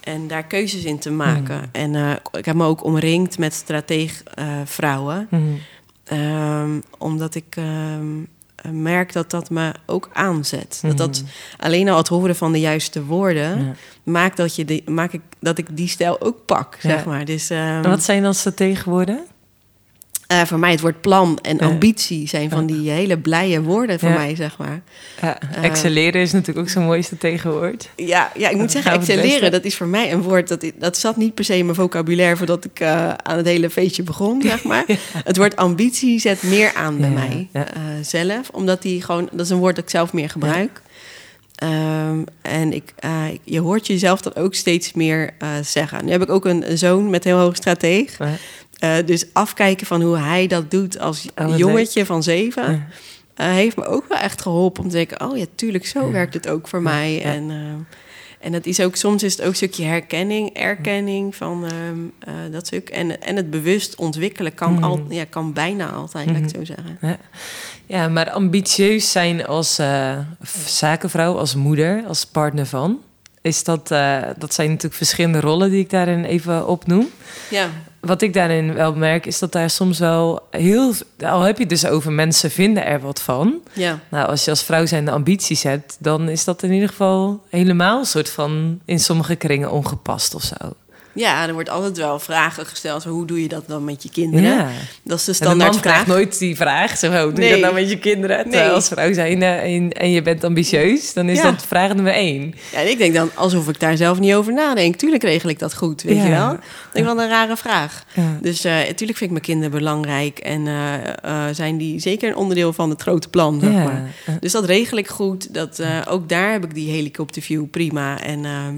S2: En daar keuzes in te maken. Mm. En uh, ik heb me ook omringd met strateeg uh, vrouwen. Mm. Um, omdat ik um, merk dat dat me ook aanzet. Dat dat alleen al het horen van de juiste woorden ja. maakt dat, je maak ik, dat ik die stijl ook pak, ja. zeg maar. Dus,
S1: wat zijn dan strategenwoorden?
S2: Uh, voor mij het woord plan en ambitie zijn van die hele blije woorden voor ja. mij, zeg maar.
S1: Ja, excelleren uh, is natuurlijk ook zo'n mooiste tegenwoord.
S2: Ja, ja ik moet zeggen, excelleren, dat is voor mij een woord... dat, dat zat niet per se in mijn vocabulaire... voordat ik uh, aan het hele feestje begon, zeg maar. Het woord ambitie zet meer aan bij mij zelf. Omdat die gewoon... Dat is een woord dat ik zelf meer gebruik. Um, en ik, je hoort jezelf dan ook steeds meer zeggen. Nu heb ik ook een, een zoon met heel hoog strateeg... Uh, dus afkijken van hoe hij dat doet als oh, jongetje leuk. van zeven... Ja. Uh, heeft me ook wel echt geholpen om te denken... oh ja, tuurlijk, zo ja. werkt het ook voor mij. Ja. En, uh, en dat is ook, soms is het ook een stukje herkenning, erkenning van dat stuk. En, en het bewust ontwikkelen kan, mm. al, ja, kan bijna altijd, mm. laat ik zo zeggen.
S1: Ja. ja, maar ambitieus zijn als zakenvrouw, als moeder, als partner van... is dat, dat zijn natuurlijk verschillende rollen die ik daarin even opnoem.
S2: Ja.
S1: Wat ik daarin wel merk, is dat daar soms wel heel. Al heb je het dus over mensen vinden er wat van.
S2: Ja.
S1: Nou, als je als vrouw zijn de ambities hebt, dan is dat in ieder geval helemaal een soort van in sommige kringen ongepast of zo.
S2: Ja, er wordt altijd wel vragen gesteld. Hoe doe je dat dan met je kinderen? Ja. Dat is de standaard vraag.
S1: krijgt nooit die vraag. Zo, hoe doe je dat nou met je kinderen? Nee. als vrouw zijn en, en, je bent ambitieus, dan is dat vraag nummer één.
S2: Ja, en ik denk dan alsof ik daar zelf niet over nadenk. Tuurlijk regel ik dat goed, weet je wel? Ik denk wel een rare vraag. Dus uh, tuurlijk vind ik mijn kinderen belangrijk. En uh, uh, zijn die zeker een onderdeel van het grote plan, zeg maar. Dus dat regel ik goed. Dat, ook daar heb ik die helikopterview prima. En... Ehm,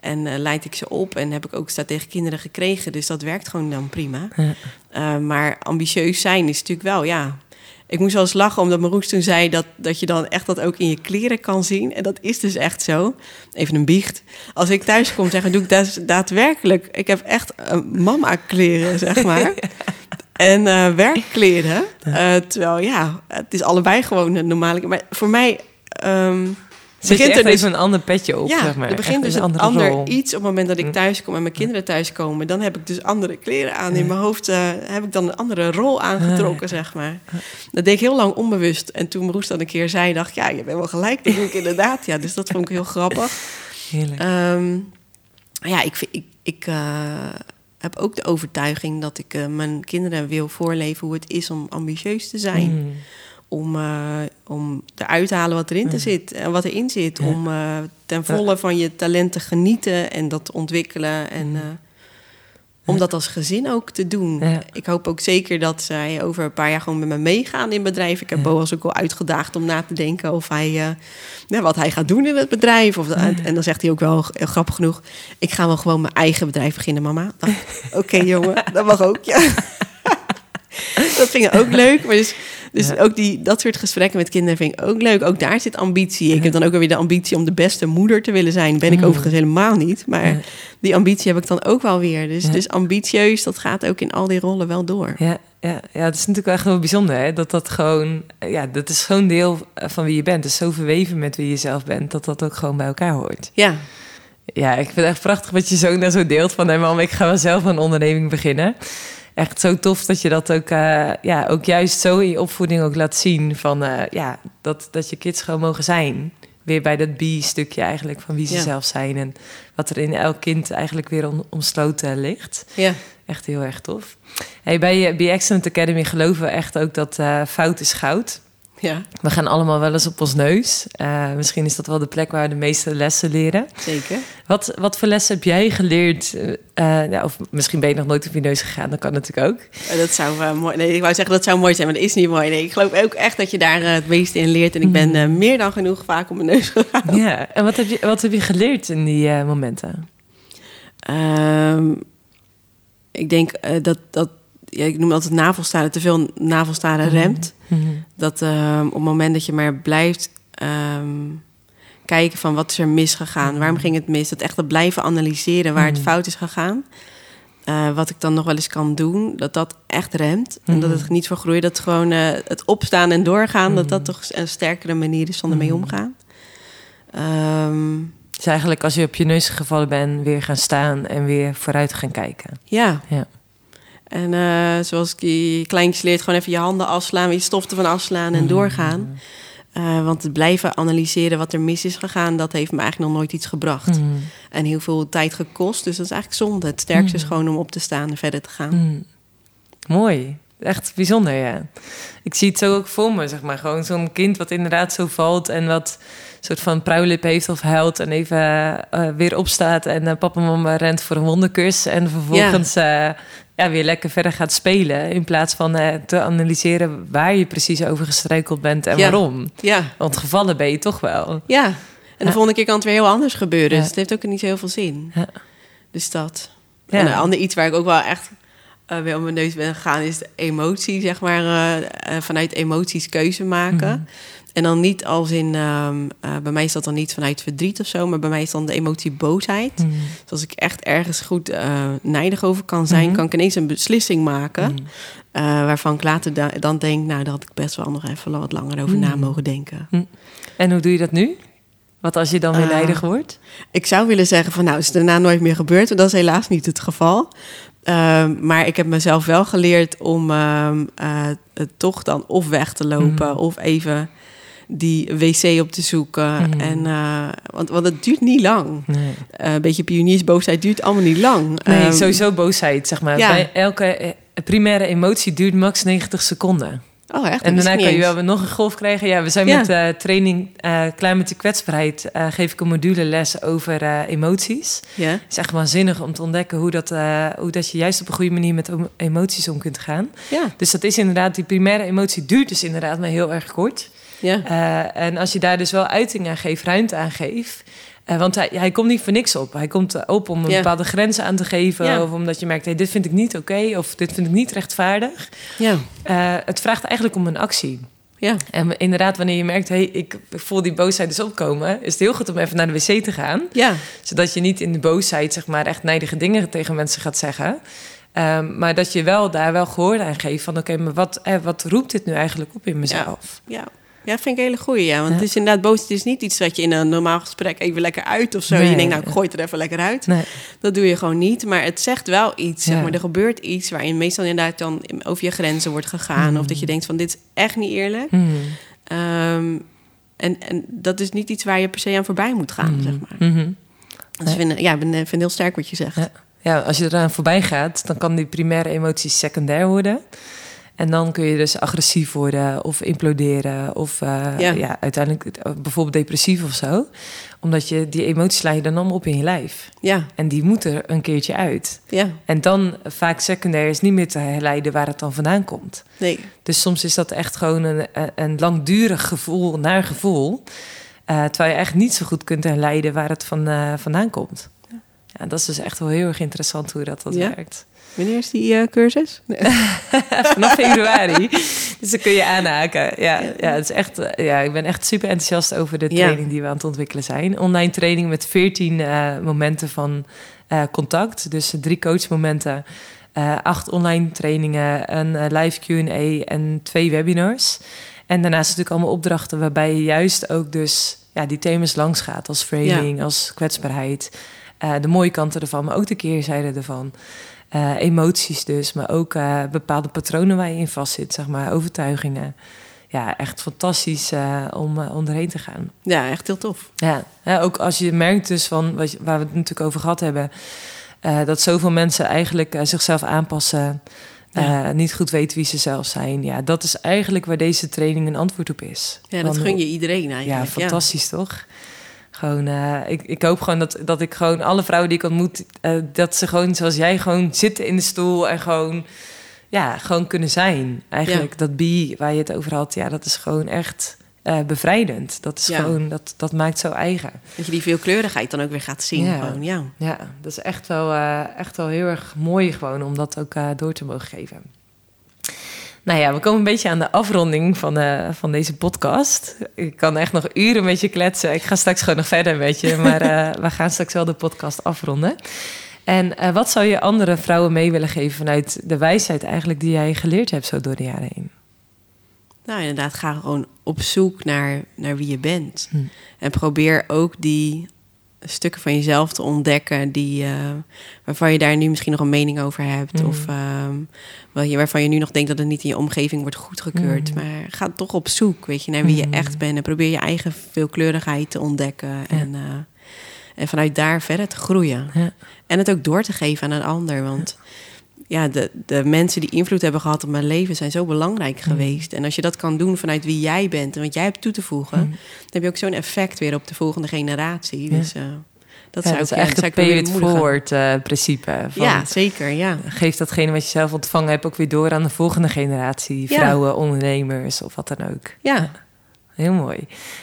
S2: en uh, leid ik ze op en heb ik ook tegen kinderen gekregen. Dus dat werkt gewoon dan prima. Ja. Uh, maar ambitieus zijn is natuurlijk wel, ja. Ik moest wel eens lachen omdat Maroes toen zei dat, dat je dan echt dat ook in je kleren kan zien. En dat is dus echt zo. Even een biecht. Als ik thuis kom zeggen, doe ik dat daadwerkelijk. Ik heb echt uh, mama kleren, zeg maar. En werkkleren. terwijl ja, het is allebei gewoon normaal. Maar voor mij... Um,
S1: Zet begint er dus een ander petje op,
S2: ja,
S1: zeg maar.
S2: er begint dus een, ander iets op het moment dat ik hm. thuis kom en mijn kinderen thuis komen. Dan heb ik dus andere kleren aan. In mijn hoofd uh, heb ik dan een andere rol aangetrokken, zeg maar. Dat deed ik heel lang onbewust. En toen Roes dat een keer zei, dacht ik, ja, je bent wel gelijk. Dat doe ik inderdaad. Ja, dus dat vond ik heel grappig.
S1: Heerlijk.
S2: Um, ja, ik, ik, ik uh, heb ook de overtuiging dat ik uh, mijn kinderen wil voorleven hoe het is om ambitieus te zijn. Mm om, uh, om eruit te halen wat erin te zit en wat erin zit. Om uh, ten volle van je talent te genieten en dat te ontwikkelen. En uh, om dat als gezin ook te doen. Ik hoop ook zeker dat zij over een paar jaar gewoon met me meegaan in bedrijf. Ik heb Boas ook al uitgedaagd om na te denken of hij, uh, wat hij gaat doen in het bedrijf. Of, En dan zegt hij ook wel, grappig genoeg, ik ga wel gewoon mijn eigen bedrijf beginnen, mama. Oké jongen, dat mag ook, ja. dat vind ik ook leuk. Maar dus dus ook die, dat soort gesprekken met kinderen vind ik ook leuk. Ook daar zit ambitie. Ik heb dan ook weer de ambitie om de beste moeder te willen zijn. Ben ik mm. overigens helemaal niet. Maar die ambitie heb ik dan ook wel weer. Dus, dus ambitieus, dat gaat ook in al die rollen wel door.
S1: Ja, ja, ja, het is natuurlijk wel echt wel bijzonder, hè? Dat dat gewoon, ja, dat is gewoon deel van wie je bent. Is zo verweven met wie je zelf bent, dat dat ook gewoon bij elkaar hoort.
S2: Ja.
S1: Ja, ik vind het echt prachtig wat je zo naar zo deelt van, hé hey, mam, ik ga wel zelf een onderneming beginnen echt zo tof dat je dat ook, uh, ja, ook juist zo in je opvoeding ook laat zien. Van uh, ja, dat, dat je kids gewoon mogen zijn. Weer bij dat B-stukje eigenlijk van wie ze zelf zijn. En wat er in elk kind eigenlijk weer om, omsloten ligt.
S2: Ja.
S1: Echt heel erg tof. Hey, bij Be Excellent Academy geloven we echt ook dat uh, fout is goud.
S2: Ja.
S1: We gaan allemaal wel eens op ons neus. Uh, misschien is dat wel de plek waar we de meeste lessen leren.
S2: Zeker.
S1: Wat, wat voor lessen heb jij geleerd? Uh, ja, of misschien ben je nog nooit op je neus gegaan, dat kan natuurlijk ook.
S2: Dat zou uh, mooi. Nee, ik wou zeggen dat zou mooi zijn, maar dat is niet mooi. Nee, ik geloof ook echt dat je daar het meeste in leert. En ik ben mm. meer dan genoeg vaak op mijn neus gegaan.
S1: Ja, en wat heb je, wat heb je geleerd in die momenten?
S2: Um, ik denk dat, dat ja, ik noem altijd navelstaren, te veel navelstaren mhm. remt. Mhm. Dat um, op het moment dat je maar blijft um, kijken van wat is er misgegaan, waarom mhm. ging het mis, dat echt dat blijven analyseren waar het fout is gegaan. Uh, wat ik dan nog wel eens kan doen, dat dat echt remt. En dat het niet vergroeit, dat gewoon uh, het opstaan en doorgaan, dat dat toch een sterkere manier is van ermee omgaan.
S1: Um, dus eigenlijk als je op je neus gevallen bent, weer gaan staan en weer vooruit gaan kijken.
S2: Ja.
S1: ja.
S2: En uh, zoals ik die kleintjes leert, gewoon even je handen afslaan, je stof ervan afslaan en mm. doorgaan. Uh, want het blijven analyseren wat er mis is gegaan, dat heeft me eigenlijk nog nooit iets gebracht. Mm. En heel veel tijd gekost, dus dat is eigenlijk zonde. Het sterkste is mm. gewoon om op te staan en verder te gaan.
S1: Mooi. Echt bijzonder, ja. Ik zie het zo ook voor me, zeg maar. Gewoon zo'n kind wat inderdaad zo valt en wat soort van pruilip heeft of huilt en even uh, weer opstaat en uh, papa en mama rent voor een wonderkus en vervolgens ja ja, weer lekker verder gaat spelen. In plaats van uh, te analyseren waar je precies over gestruikeld bent en waarom.
S2: Ja.
S1: Want gevallen ben je toch wel.
S2: Ja, en de ja. volgende keer kan het weer heel anders gebeuren. Dus het heeft ook niet zo heel veel zin. Ja. Dus dat. Ja. En een ander iets waar ik ook wel echt uh, weer om mijn neus ben gegaan... is de emotie, zeg maar. Uh, vanuit emoties keuze maken. Mhm. En dan niet als in, um, uh, bij mij is dat dan niet vanuit verdriet of zo, maar bij mij is dan de emotie boosheid. Mm. Dus als ik echt ergens goed uh, nijdig over kan zijn, mm. kan ik ineens een beslissing maken. Mm. Uh, waarvan ik later da dan denk, nou, daar had ik best wel nog even wat langer over na mogen denken.
S1: En hoe doe je dat nu? Wat als je dan weer nijdig wordt?
S2: Ik zou willen zeggen van nou, is het daarna nooit meer gebeurd. Maar dat is helaas niet het geval. Ehm, maar ik heb mezelf wel geleerd om uh, toch dan of weg te lopen of even die wc op te zoeken. Mhm. En, uh, want, want het duurt niet lang. Nee. Uh, een beetje pioniersboosheid duurt allemaal niet lang.
S1: Nee, um, sowieso boosheid, zeg maar. Bij elke primaire emotie duurt max 90 seconden.
S2: Oh, echt?
S1: En daarna kan je wel nog een golf krijgen. Ja, we zijn met uh, training uh, Klaar met je kwetsbaarheid. Uh, geef ik een module les over emoties. Ja. Het is echt waanzinnig om te ontdekken hoe dat, hoe dat je juist op een goede manier met emoties om kunt gaan. Ja. Dus dat is inderdaad, die primaire emotie duurt dus inderdaad maar heel erg kort. Ja. en als je daar dus wel uiting aan geeft, ruimte aan geeft, uh, want hij, hij komt niet voor niks op. Hij komt op om een bepaalde grenzen aan te geven. Of omdat je merkt, hey, dit vind ik niet oké. of dit vind ik niet rechtvaardig. Ja. Uh, het vraagt eigenlijk om een actie. Ja. En inderdaad, wanneer je merkt, hey, ik voel die boosheid dus opkomen... is het heel goed om even naar de wc te gaan. Ja. Zodat je niet in de boosheid, zeg maar, echt nijdige dingen tegen mensen gaat zeggen... Um, maar dat je wel daar wel gehoor aan geeft van... oké, maar wat, eh, wat roept dit nu eigenlijk op in mezelf?
S2: Ja. ja. Ja, vind ik een hele goeie, ja. Want het is inderdaad boos. Het is niet iets wat je in een normaal gesprek even lekker uit of zo. je denkt, nou, ik gooi het er even lekker uit. Nee. Dat doe je gewoon niet. Maar het zegt wel iets, zeg maar. Er gebeurt iets waarin meestal inderdaad dan over je grenzen wordt gegaan. Of dat je mm. denkt van, dit is echt niet eerlijk. Mm. Ehm, en, en dat is niet iets waar je per se aan voorbij moet gaan, mm. zeg maar. Mm-hmm. Dus ik vind, ja, ik vind, vind heel sterk wat je zegt.
S1: Ja. ja, als je eraan voorbij gaat, dan kan die primaire emotie secundair worden. En dan kun je dus agressief worden of imploderen. Of uh, ja. uiteindelijk eh, bijvoorbeeld depressief of zo. Omdat je die emoties leiden dan allemaal op in je lijf. Ja. En die moeten er een keertje uit. Ja. En dan vaak secundair is niet meer te herleiden waar het dan vandaan komt. Nee. Dus soms is dat echt gewoon een, een langdurig gevoel, naar gevoel. Uh, terwijl je echt niet zo goed kunt herleiden waar het van, uh, vandaan komt. Dat is dus echt wel heel erg interessant hoe dat, dat werkt.
S2: Wanneer is die uh, cursus?
S1: Vanaf februari. dus dan kun je aanhaken. Ja, ja, het is echt, uh, ja, ik ben echt super enthousiast over de training die we aan het ontwikkelen zijn. Online training met 14 uh, eh, momenten van contact. Dus drie coachmomenten, acht online trainingen, een live Q&A en twee webinars. En daarnaast natuurlijk allemaal opdrachten waarbij je juist ook dus ja, die thema's langs gaat. Als framing, als kwetsbaarheid. De mooie kanten ervan, maar ook de keerzijde ervan. Uh, emoties dus, maar ook uh, bepaalde patronen waar je in vastzit, zeg maar, overtuigingen. Ja, echt fantastisch om onderheen te gaan.
S2: Ja, echt heel tof.
S1: Ja, ook als je merkt dus van, wat, waar we het natuurlijk over gehad hebben... dat zoveel mensen eigenlijk zichzelf aanpassen... niet goed weten wie ze zelf zijn. Ja, dat is eigenlijk waar deze training een antwoord op is.
S2: Ja, dat gun je iedereen eigenlijk.
S1: Ja, fantastisch toch? Gewoon, uh, ik, ik hoop gewoon dat, dat ik gewoon alle vrouwen die ik ontmoet, uh, dat ze gewoon zoals jij gewoon zitten in de stoel en gewoon, ja, gewoon kunnen zijn. Eigenlijk dat bi waar je het over had, ja, dat is gewoon echt uh, bevrijdend. Dat is gewoon, dat, dat maakt zo eigen.
S2: Dat je die veelkleurigheid dan ook weer gaat zien. Ja, gewoon, ja.
S1: ja dat is echt wel, echt wel heel erg mooi gewoon om dat ook door te mogen geven. Nou ja, we komen een beetje aan de afronding van, uh, van deze podcast. Ik kan echt nog uren met je kletsen. Ik ga straks gewoon nog verder met je. Maar uh, we gaan straks wel de podcast afronden. En uh, wat zou je andere vrouwen mee willen geven vanuit de wijsheid eigenlijk die jij geleerd hebt zo door de jaren heen?
S2: Nou, inderdaad, ga gewoon op zoek naar, naar wie je bent. Hm. En probeer ook die stukken van jezelf te ontdekken die, uh, waarvan je daar nu misschien nog een mening over hebt. Mm. Of uh, waarvan je nu nog denkt dat het niet in je omgeving wordt goedgekeurd. Mm. Maar ga toch op zoek, weet je, naar wie je mm. echt bent. En probeer je eigen veelkleurigheid te ontdekken. En, uh, en vanuit daar verder te groeien. Ja. En het ook door te geven aan een ander. Want ja, de, de mensen die invloed hebben gehad op mijn leven zijn zo belangrijk mm. geweest. En als je dat kan doen vanuit wie jij bent en wat jij hebt toe te voegen, mm. dan heb je ook zo'n effect weer op de volgende generatie. Dus uh, dat,
S1: ja, zou dat is echt het pay it forward uh, principe.
S2: Van, ja, zeker, ja.
S1: Geef datgene wat je zelf ontvangen hebt ook weer door aan de volgende generatie. Vrouwen, ondernemers of wat dan ook. Ja. Heel mooi.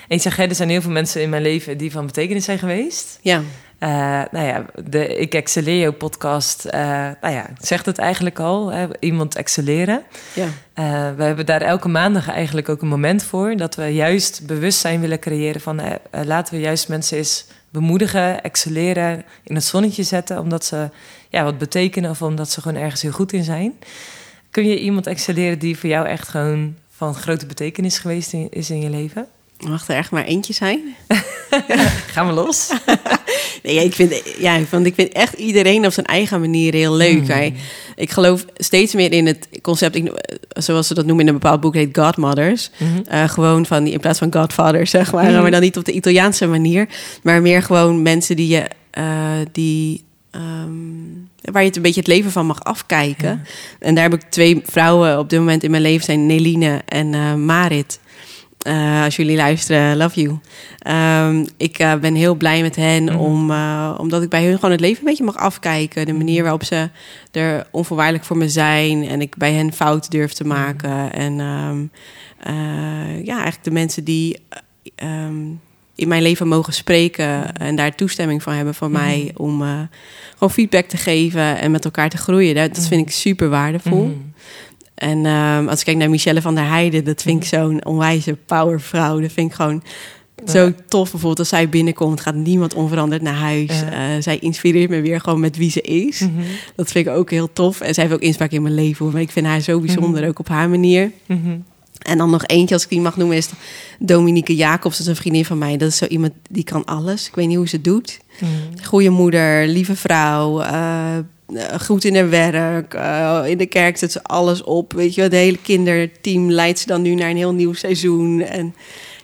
S1: En je zegt, er zijn heel veel mensen in mijn leven die van betekenis zijn geweest. Ja. Uh, nou ja, de Ik Excelleer podcast, uh, nou ja, zegt het eigenlijk al, hè, iemand excelleren. Ja. Uh, we hebben daar elke maandag eigenlijk ook een moment voor... dat we juist bewustzijn willen creëren van... laten we juist mensen eens bemoedigen, excelleren, in het zonnetje zetten... omdat ze ja, wat betekenen of omdat ze gewoon ergens heel goed in zijn. Kun je iemand excelleren die voor jou echt gewoon van grote betekenis geweest is in je leven?
S2: Mag er echt maar eentje zijn?
S1: Gaan we los?
S2: nee, ik vind, ja, want ik vind echt iedereen op zijn eigen manier heel leuk. Mm. Ik geloof steeds meer in het concept, ik, zoals ze dat noemen in een bepaald boek, heet Godmothers. Mm gewoon van die, in plaats van Godfathers, zeg maar. Mhm. Maar dan niet op de Italiaanse manier, maar meer gewoon mensen die je, uh, die Um, waar je het een beetje het leven van mag afkijken. En daar heb ik twee vrouwen op dit moment in mijn leven zijn Neline en uh, Marit. Uh, als jullie luisteren, love you. Um, ik uh, ben heel blij met hen, mm om, omdat ik bij hun gewoon het leven een beetje mag afkijken. De manier waarop ze er onvoorwaardelijk voor me zijn en ik bij hen fouten durf te mhm. maken. En um, ja, eigenlijk de mensen die um, in mijn leven mogen spreken en daar toestemming van hebben van mij mhm. om gewoon feedback te geven en met elkaar te groeien. Dat, dat vind ik super waardevol. Mhm. En um, als ik kijk naar Michelle van der Heijden, dat vind ik mhm. zo'n onwijze powervrouw. Dat vind ik gewoon zo tof. Bijvoorbeeld als zij binnenkomt, gaat niemand onveranderd naar huis. Uh, zij inspireert me weer gewoon met wie ze is. Dat vind ik ook heel tof. En zij heeft ook inspraak in mijn leven. Maar ik vind haar zo bijzonder, ook op haar manier. En dan nog eentje, als ik die mag noemen, is Dominique Jacobs. Dat is een vriendin van mij. Dat is zo iemand die kan alles. Ik weet niet hoe ze het doet. Goeie moeder, lieve vrouw, uh, goed in haar werk. Uh, in de kerk zet ze alles op. Weet je, het hele kinderteam leidt ze dan nu naar een heel nieuw seizoen. En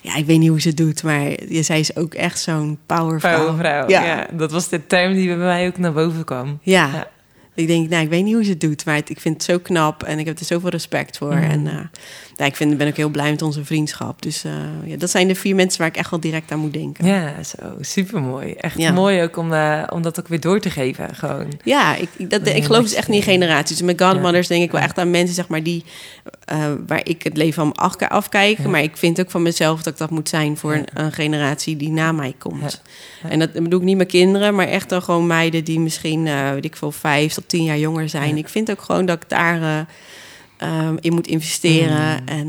S2: ja, ik weet niet hoe ze het doet, maar zij is ook echt zo'n powervrouw.
S1: Powervrouw, ja. ja. Dat was de term die bij mij ook naar boven kwam.
S2: ja. ja. Ik denk, nou, ik weet niet hoe ze het doet, maar ik vind het zo knap en ik heb er zoveel respect voor. Mm. En uh, ja, ik vind, ben ook heel blij met onze vriendschap. Dus uh, ja, dat zijn de vier mensen waar ik echt wel direct aan moet denken.
S1: Ja, zo super mooi. Echt mooi ook om, uh, om dat ook weer door te geven. Gewoon.
S2: Ja, ik, dat, ik geloof dus echt niet in generaties. Met Godmothers denk ik wel echt aan mensen zeg maar, die, waar ik het leven van af, afkijk. Maar ik vind ook van mezelf dat ik dat moet zijn voor een, een generatie die na mij komt. En dat bedoel ik niet mijn kinderen, maar echt dan gewoon meiden die misschien, weet ik veel, vijf tot tien jaar jonger zijn. Ik vind ook gewoon dat ik daar um, in moet investeren. Mm. En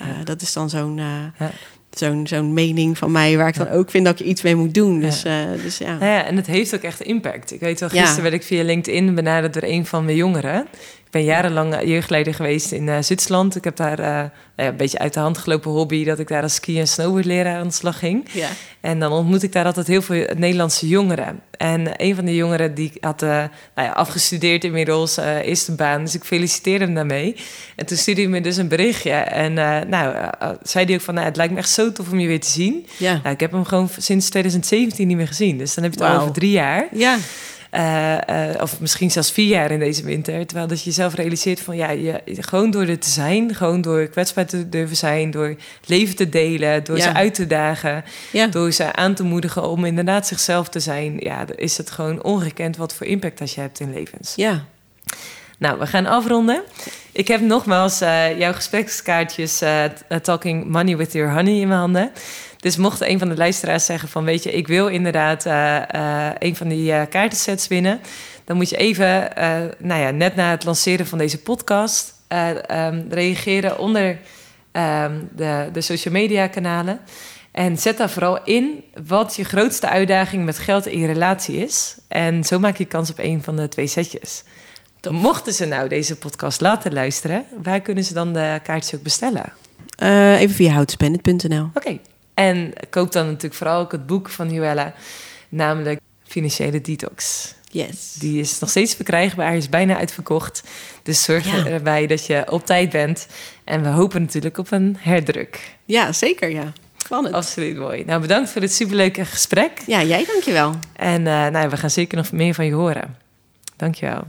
S2: uh, dat is dan zo'n uh, zo'n zo'n mening van mij, waar ik dan ook vind dat ik iets mee moet doen. Dus, uh, dus ja.
S1: Nou ja. En het heeft ook echt impact. Ik weet wel, gisteren werd ik via LinkedIn benaderd door een van mijn jongeren. Ik ben jarenlang jeugdleider geweest in uh, Zwitserland. Ik heb daar uh, een beetje uit de hand gelopen hobby... dat ik daar als ski- en snowboardleraar aan de slag ging. Ja. En dan ontmoet ik daar altijd heel veel Nederlandse jongeren. En een van de jongeren die had uh, nou ja, afgestudeerd inmiddels, is de baan. Dus ik feliciteerde hem daarmee. En toen stuurde hij me dus een berichtje. En nou, zei hij ook van, nou, het lijkt me echt zo tof om je weer te zien. Ja. Nou, ik heb hem gewoon sinds 2017 niet meer gezien. Dus dan heb je het al over drie jaar.
S2: Ja.
S1: Uh, uh, of misschien zelfs vier jaar in deze winter. Terwijl dat je jezelf realiseert van ja, je, gewoon door er te zijn, gewoon door kwetsbaar te durven zijn, door leven te delen, door ze uit te dagen, ja. door ze aan te moedigen om inderdaad zichzelf te zijn. Ja, is het gewoon ongekend wat voor impact dat je hebt in levens.
S2: Ja.
S1: Nou, we gaan afronden. Ik heb nogmaals uh, jouw gesprekskaartjes Talking Money with Your Honey in mijn handen. Dus mocht een van de luisteraars zeggen van... weet je, ik wil inderdaad uh, een van die kaartensets winnen... dan moet je even, nou ja, net na het lanceren van deze podcast... Um, reageren onder um, de, de social media kanalen... En zet daar vooral in wat je grootste uitdaging met geld in je relatie is. En zo maak je kans op een van de twee setjes. Mochten ze nou deze podcast laten luisteren, waar kunnen ze dan de kaartjes ook bestellen?
S2: Uh, even via houtspannet.nl.
S1: Oké, en koop dan natuurlijk vooral ook het boek van Huella, namelijk Financiële Detox.
S2: Yes.
S1: Die is nog steeds verkrijgbaar, is bijna uitverkocht. Dus zorg erbij dat je op tijd bent. En we hopen natuurlijk op een herdruk.
S2: Ja, zeker, ja. Spannend.
S1: Absoluut mooi. Nou, bedankt voor dit superleuke gesprek.
S2: Ja, jij dankjewel.
S1: En uh, nou, we gaan zeker nog meer van je horen. Dankjewel.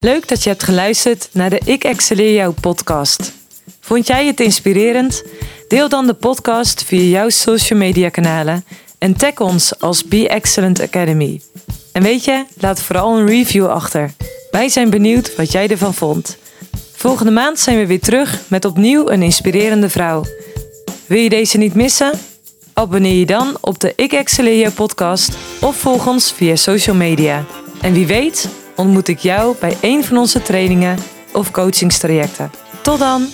S1: Leuk dat je hebt geluisterd naar de Ik Excelleer Jou podcast. Vond jij het inspirerend? Deel dan de podcast via jouw social media kanalen en tag ons als Be Excellent Academy. En weet je, laat vooral een review achter. Wij zijn benieuwd wat jij ervan vond. Volgende maand zijn we weer terug met opnieuw een inspirerende vrouw. Wil je deze niet missen? Abonneer je dan op de Ik Excelleer podcast of volg ons via social media. En wie weet ontmoet ik jou bij een van onze trainingen of coachingstrajecten. Tot dan!